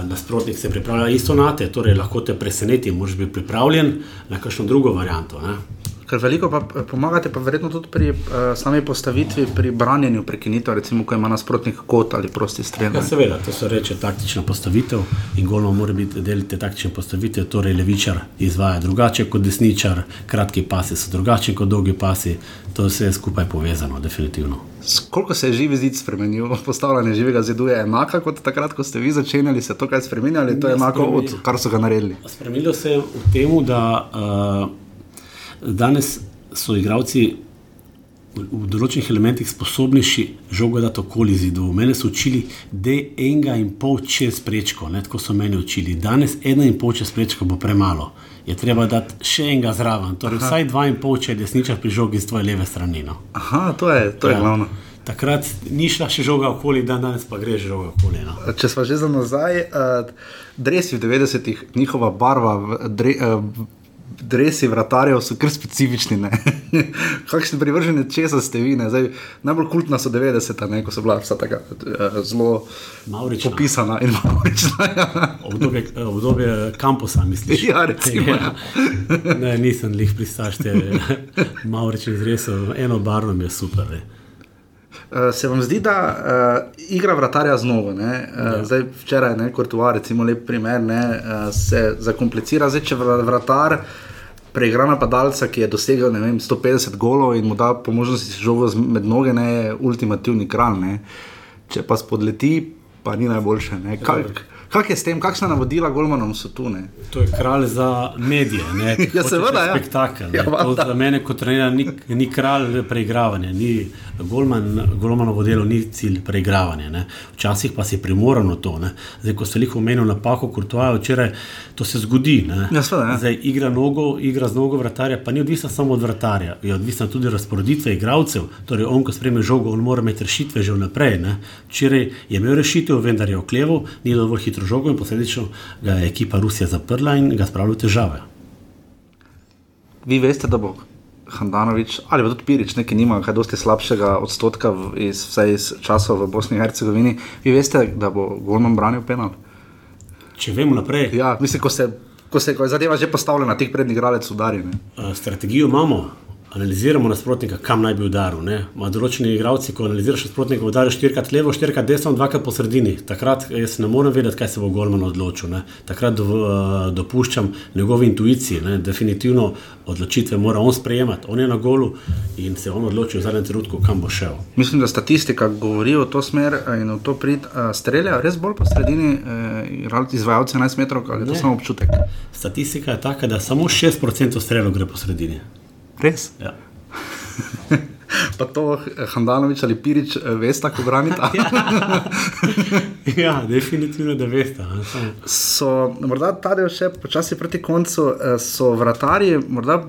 nasprotnik se pripravlja isto na te, torej lahko te preseneti, moraš biti pripravljen na kakšno drugo varianto. Ne? Ker veliko pa eh, pomagate, pa verjetno tudi pri uh, sami postavitvi, pri branjenju prekinitev, recimo, ko ima nasprotnik kot ali prosti strelj. Ja, seveda, to se reče taktična postavitev in golno mora biti del te taktične postavitve. Torej, levičar izvaja drugače kot desničar, kratki pasi so drugačni kot dolgi pasi. To vse je skupaj povezano, definitivno. Koliko se je živi zid spremenil, postavljanje živega zidu je enako kot takrat, ko ste vi začenjali se to kaj spremenjali, to je enako od kar so ga naredili. Spremenilo se je v tem, da uh, Danes so igravci v določenih elementih sposobnejši žogo dati okoli zidu. Mene so učili, da je enega in pol čez prečko, ne, tako so meni učili. Danes ena in pol čez prečko bo premalo. Je treba dati še enega zraven, torej Aha. vsaj dva in pol, če je desničar pri žogi z tvoje leve strani. No. Aha, to je, to je Ja. glavno. Takrat ni šla še žoga okoli, dan danes pa gre že žoga okoli. No. Če smo že za nazaj, uh, dresi v 90-ih, njihova barva, dre, uh, dresi vratarjev so kar specifični. Kakšni privrženi česa ste vi? ne? Zdaj, najbolj kultna so 90-ta, ne, ko so bila vsa tako uh, zelo Maurična. popisana in maurična. Ja. Obdobje, eh, obdobje kampusa, misliš? Ja, recimo, ja. ne, nisem lih pristaš te mauričnih zresov, eno barvo mi je super. Ne. Uh, se vam zdi, da uh, igra vratarja znova? Uh, ja. Zdaj, včeraj, ne, Kortuva, recimo, lep primer, ne, uh, se zakomplicira. Zdaj, če vra- vratar preigra napadalca, ki je dosegel vem, 150 golov in mu da po možnosti žogo med noge, ne, je ultimativni kralj. Ne. Če pa spodleti, pa ni najboljše. ne. Kak, kak je s tem, kakšna navodila Golmanom so tu? Ne? To je kralj za medije. Ne, Ja, seveda, ja. Spektakel. Ja, Ja, valjda. za mene kot trener ni, ni kralj preigravanja, ni Golman, Golmanovo delo ni cilj preigravanja. Ne. Včasih pa si primoran na to. Ne. Zdaj, ko ste jih omenili napako, Kurtoja včeraj, to se zgodi. Ne. Ja, seveda, ja. Zdaj, igra, nogo, igra z nogo vratarja, pa ni odvisna samo od vratarja, je odvisna tudi razporeditve igralcev. Torej, on, ko spreme žogo, on mora imeti rešitve že vnaprej. Ne. Včeraj je imel rešitev, vendar je okleval, ni dovolj hitro žogo in posledično ga je ekipa Rusija zaprla in ga spravila v težave. Vi veste, da bo Handanovič ali pa tudi Pirič, neki nima kaj dosti slabšega odstotka v, iz, vsaj iz časov v Bosni in Hercegovini. Vi veste, da bo Golman branil penal. Če vemo naprej, Ja, mislim, ko se, ko se ko je zadeva že postavljena, tik pred igralec udari. Ne? strategijo imamo. Analiziramo nasprotnika, kam naj bi udaril. Ma določeni igralci, ko analiziraš nasprotnika, udariš štirikrat levo, štirikrat desno, dvakrat po sredini. Takrat jaz ne morem vedeti, kaj se bo Golman odločil. Ne. Takrat do, eh, dopuščam njegovi intuiciji. Ne. Definitivno odločitve mora on sprejemati. On je na golu in se on odloči v zadnjem trenutku, kam bo šel. Mislim, da statistika govori v to smer eh, in v to prid. Uh, streljajo res bolj po sredini, uh, izvajalci 11 metrov, ali je to samo občutek? Statistika je taka, da samo 6% strelov gre po sredini. Res? Ja. Pa to eh, Handanovič ali Pirič eh, veste, kako branita. ja, definitivno, da veste. so morda ta del še počasi proti koncu, eh, so vratarji morda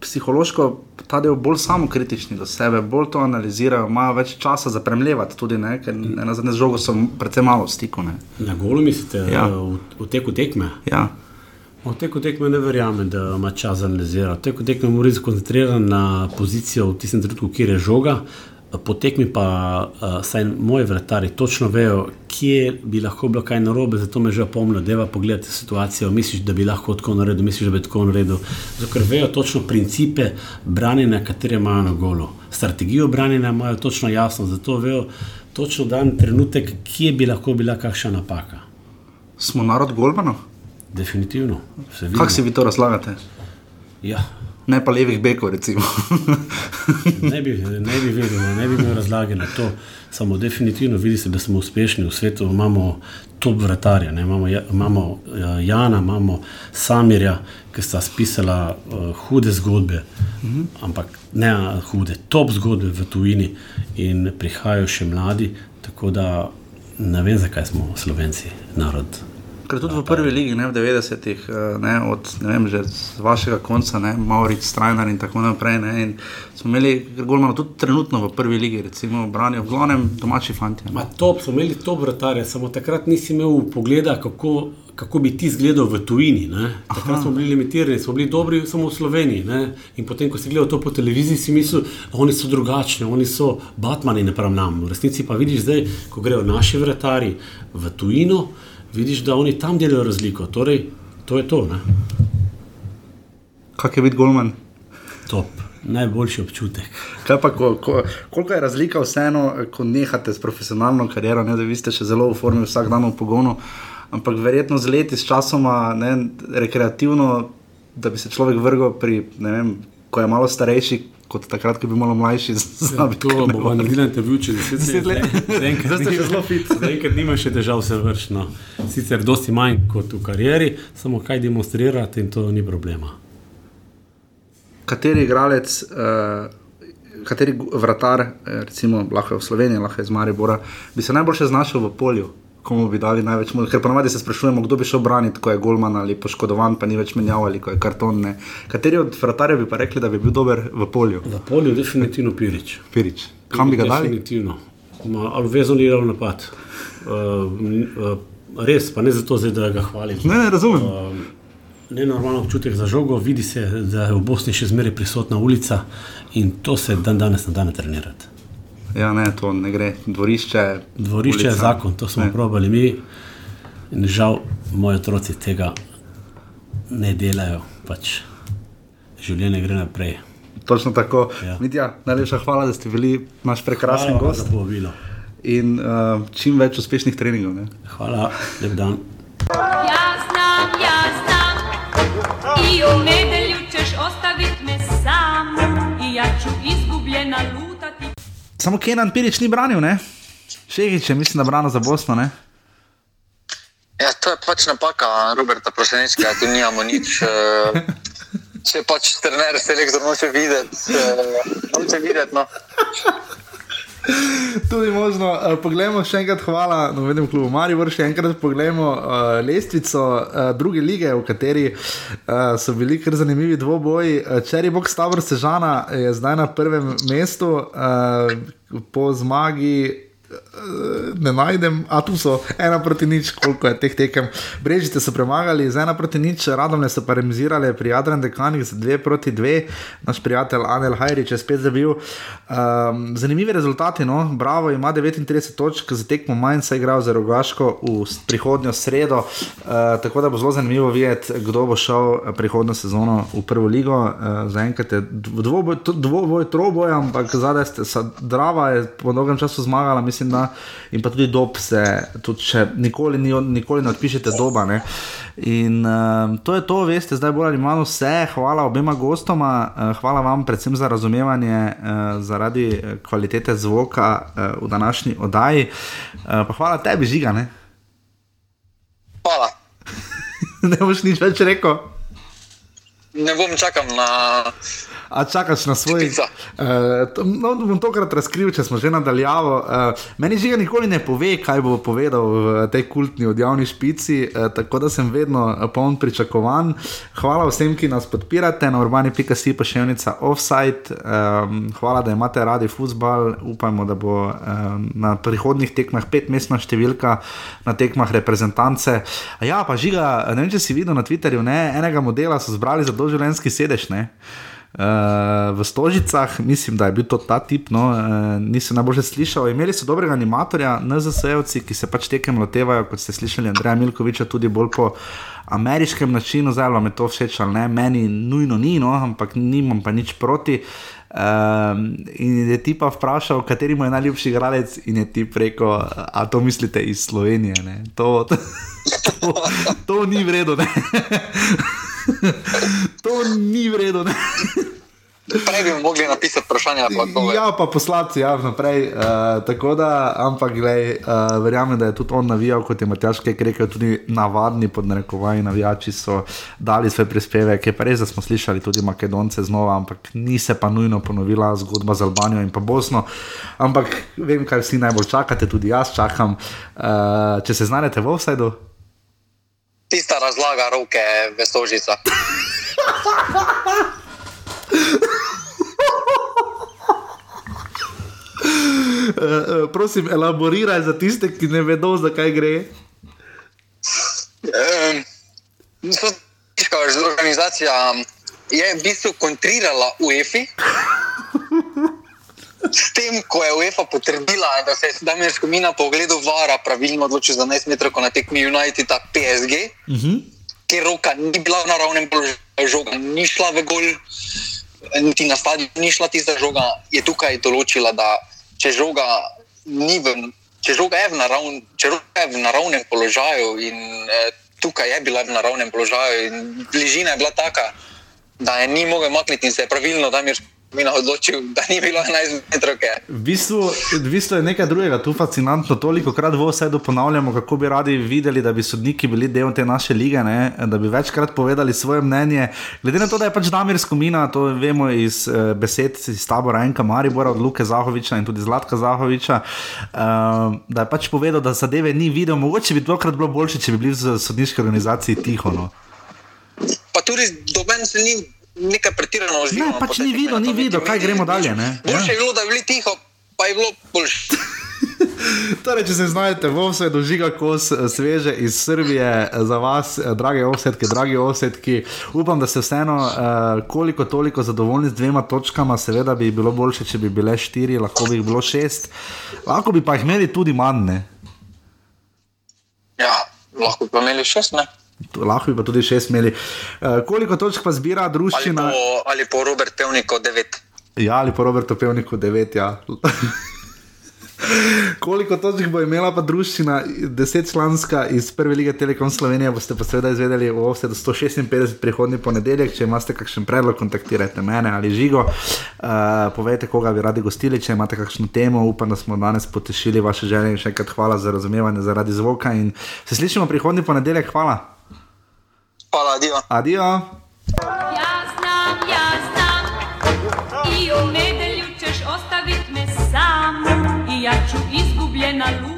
psihološko ta del bolj samokritični do sebe, bolj to analizirajo, imajo več časa za premljevati, tudi ne, ker na zadnje žogo so predvsem malo v stiku. Ne. Na golu mislite, Ja. ja. v, v teku tekme? Ja. V teku tekme ne verjamem, da ima čas za analizirati. Teku tekme mora biti skoncentriran na pozicijo v tistem trenutku, kjer je žoga. Po tekmi pa, uh, saj moji vrtari točno vejo, kje bi lahko bilo kaj narobe, zato me že opomnijo, da je pogledati situacijo. Misliš, da bi lahko tako naredil, misliš, da bi tako naredil. Zato, ker vejo točno principe branjenja, katere imajo na golu. Strategijo branjenja imajo točno jasno, zato vejo točno dan trenutek, kje bi lahko bila kakšna napaka. Smo narod Golmanov? Definitivno. Kako si vi to razlagate? Ja, Ne pa levih bekov, recimo. ne bi, ne bi vedel, ne bi imel razlage na to. Samo definitivno vidi se, da smo uspešni v svetu. Imamo top vratarja, ne? imamo, Ja- imamo eh, Jana, imamo Samirja, ki sta spisala uh, hude zgodbe, Mhm. ampak ne uh, hude, top zgodbe v tujini in prihajajo še mladi. Tako da ne vem, zakaj smo Slovenci narod. Ker tudi v prvi ligi, ne v 90-ih, eh, ne, od ne vem, že z vašega konca, ne, Mauric, Strajnar in tako naprej. Ne, in smo imeli Golmana tudi trenutno v prvi ligi, recimo, branijo v glavnem domači fanti. Ma top, smo imeli top vratarje, samo takrat nisi imel pogleda, kako, kako bi ti izgledal v tujini. Ne? Takrat smo bili limitirani, smo bili dobri samo v Sloveniji. Ne? In potem, ko si gledal to po televiziji, si mislil, oni so drugačni, oni so Batmani, ne pravim nam. V resnici pa vidiš zdaj, ko grejo naši vratarji v tujino, vidiš, da oni tam delajo razliko. Torej, to je to. Ne? Kak je biti Golman? Top, najboljši občutek. Kaj pa, ko, ko, koliko je razlika vseeno, ko nehate s profesionalno kariero, ne, da vi ste še zelo v formi vsak dan v pogonu, ampak verjetno z leti, s časoma, ne, rekreativno, da bi se človek vrgel pri, ne vem, ko je malo starejši, kot takrat, ko je bil malo mlajši. Znabi, To bomo naredili intervju čez 10 Deset let. let. Zdaj ste zelo fit. Zaenkrat nima še težav, se vršno. Sicer dosti manj kot v karieri, samo kaj demonstrirate in to ni problema. Kateri igralec uh, kateri vratar, eh, recimo lahko je v Sloveniji, lahko je iz Maribora, bi se najbolj znašel v polju. Komu bi dali največ možnosti? Ker ponavadi se sprašujemo, kdo bi šel braniti, ko je Golman ali poškodovan, pa ni več menjav ali ko je karton. Ne. Kateri od vratarjev bi pa rekli, da bi bil dober v polju? V polju definitivno Pirič. Pirič. Kam bi ga dali? Definitivno. Ma, ali vezno ali ravno napad. Uh, uh, res, pa ne zato, zdaj, da ga hvalim. Ne, ne razumem. Uh, Nenormalen občutek za žogo, vidi se, da je v Bosni še zmeraj prisotna ulica in to se dan danes ne da ne trenirati. Ja, ne, to ne gre. Dvorišče. Dvorišče je ulica. zakon, to smo Ne. probali mi in žal moji otroci tega ne delajo. Pač življenje gre naprej. Točno tako. Ja. Mitja, najlepša hvala, da ste bili naš prekrasen Hvala gost. za povabilo. In uh, čim več uspešnih treningov. Ne? Hvala, lep dan. Ja znam, ja znam I u nedjelju ćeš ostavit me sam I ja ću izgubljena lutati Samo Kenan Pirič ni branil, ne? Šehič je, mislim, da branil za Bosno, ne? Ja, to je pač napaka Roberta Prosenečka, tu nimamo nič. eh, Če pač trener selektor noče videti, eh, noče videti. No. Tudi možno. Uh, poglejmo še enkrat, hvala novinarjem klubu Maribor, še enkrat poglejmo uh, lestvico uh, druge lige, v kateri uh, so bili kar zanimivi dvoboji. Uh, Čeri Bog Stavr Sežana je zdaj na prvem mestu uh, po zmagi. Ne najdem, a tu so ena proti nič, koliko je teh tekem. Brežice so premagali z ena proti nič, radomne so pa remizirale pri Adrian Dekanih z dve proti dve, naš prijatelj Anel Hajrič je spet zabil. Um, zanimivi rezultati, no, Bravo ima 39 točk, za tekmo manj se je igral za Rogaško v prihodnjo sredo, uh, tako da bo zelo zanimivo videti, kdo bo šel eh, prihodnjo sezono v prvo ligo. Uh, Zaenkrat je dv- dvoboj, dvoboj, troboj, ampak zadaj ste, Drava je po dolgem času zmagala, mislim, da in pa tudi dob se, tudi če nikoli, ni, nikoli ne odpišete doba. Ne. In uh, to je to, veste, zdaj bolj ali manj vse. Hvala obema gostoma, uh, hvala vam predvsem za razumevanje uh, zaradi eh, kvalitete zvoka uh, v današnji oddaji. Uh, pa hvala tebi, žiga. Ne, Hvala. ne boš nič več rekel. Ne bom čakal na. A čakaš na svoj. Uh, to, no, bom tokrat razkril, če smo že nadaljavo. Uh, meni žiga nikoli ne pove, kaj bo povedal v tej kultni odjavni špici, uh, tako da sem vedno poln pričakovanj. Hvala vsem, ki nas podpirate na urbani.si pošiljnica offside. Um, hvala, da imate radi futbal. Upajmo, da bo um, na prihodnih tekmah petmestna številka, na tekmah reprezentance. A ja, pa žiga, ne vem, če si videl na Twitterju, ne, enega modela so zbrali za doživljenjski sedež. Ne? Uh, v Stožicah, mislim, da je bil to ta tip, no, uh, nisem najbolj slišal. Imeli so dobrega animatorja, NZS-evci, ki se pač tekem lotevajo, kot ste slišali, Andreja Milkoviča, tudi bolj po ameriškem načinu, zdaj vam je to všeč ali ne, meni nujno ni, no, ampak nimam pa nič proti. Um, in je ti pa vprašal, kateri mu je najljubši igralec, in je ti rekel, a to mislite iz Slovenije. Ne? To, to, to, to ni vredno. to ni vredno. Prej bi mogli napisati vprašanje odgovor. Ja, pa poslati ja, naprej. Uh, tako da, ampak, glej, uh, verjamem, da je tudi on navijal, kot je Matjaš Kek rekel, tudi navadni podnarekovaji navijači so dali svoj prispevek. Je pa res, da smo slišali tudi Makedonce znova, ampak ni se pa nujno ponovila zgodba z Albanijo in pa Bosno. Ampak vem, kaj vsi najbolj čakate, tudi jaz čakam. Uh, če se znajdete v offsajdu. Tista razlaga roke v stožica. Uh, uh, prosim, elaboriraj za tiste, ki ne vedo, zakaj gre. Um, organizacija je v bistvu kontrirala UEFI. S tem, ko je UEFA potrdila, da se je Damien Skomina po ogledu vara pravilno odločil za 11 metrov na tekmi United PSG, Uh -huh. ker roka ni bila v naravnem položaju, žoga ni šla v gol, niti na stadion ni šla tista žoga, je tukaj določila, da če žoga, ni v, če žoga je, v naravn, če žoga je v naravnem položaju in eh, tukaj je bila v naravnem položaju in bližina je bila taka, da je ni mogel makniti in se je pravilno Damir Mina odločil, da ni bilo 11 metrov. V bistvu, v bistvu je nekaj drugega tu fascinantno. Toliko krat v vsedu ponavljamo, kako bi radi videli, da bi sodniki bili del te naše lige, ne? da bi večkrat povedali svoje mnenje. Glede na to, da je pač Damir Skomina, to vemo iz uh, besed iz tabora Enka Maribora, od Luke Zahoviča in tudi Zlatka Zahoviča, uh, da je pač povedal, da zadeve ni videl. Mogoče bi dvakrat bilo boljše, če bi bili v sodniški organizaciji tiho. No? Pa tudi doben se ni nekaj pretirano oživel. Ne, pač ni videl, ni videl, kaj gremo dalje. Ne? Boljše je bilo, da bi bili tiho, pa je bilo boljše. Torej, če se znajdete, v vse dožiga kos eh, sveže iz Srbije eh, za vas, eh, drage osetke, dragi osetki. Upam, da ste vseeno koliko toliko zadovoljni z dvema točkama. Seveda bi bilo boljše, če bi bile štiri, lahko bi jih bilo šest, lahko bi pa jih imeli tudi manj. Ne? Ja, lahko bi pa imeli šest, ne? Lahko bi pa tudi šest imeli. Uh, koliko točk pa zbira družščina? Ali po, ali po Robert Pevniku devet. Ja, ali po Robertu Pevniku devet. Ja. Koliko točk bo imela pa družščina, desetčlanska iz Prve lige Telekom Slovenije, boste pa seveda izvedeli v vse do 156 prihodnji ponedeljek. Če imate kakšen predlog, kontaktirajte mene ali žigo. Uh, povejte, koga bi radi gostili, če imate kakšno temo. Upam, da smo danes potešili vaše želje in še enkrat hvala za razumevanje zaradi zvoka. In se slišimo prihodnji ponedeljek. Hvala. Hvala, adijo. Adijo. Ja znam, ja znam I u nedelju ćeš ostavit me sam I ja ću izgubljena luta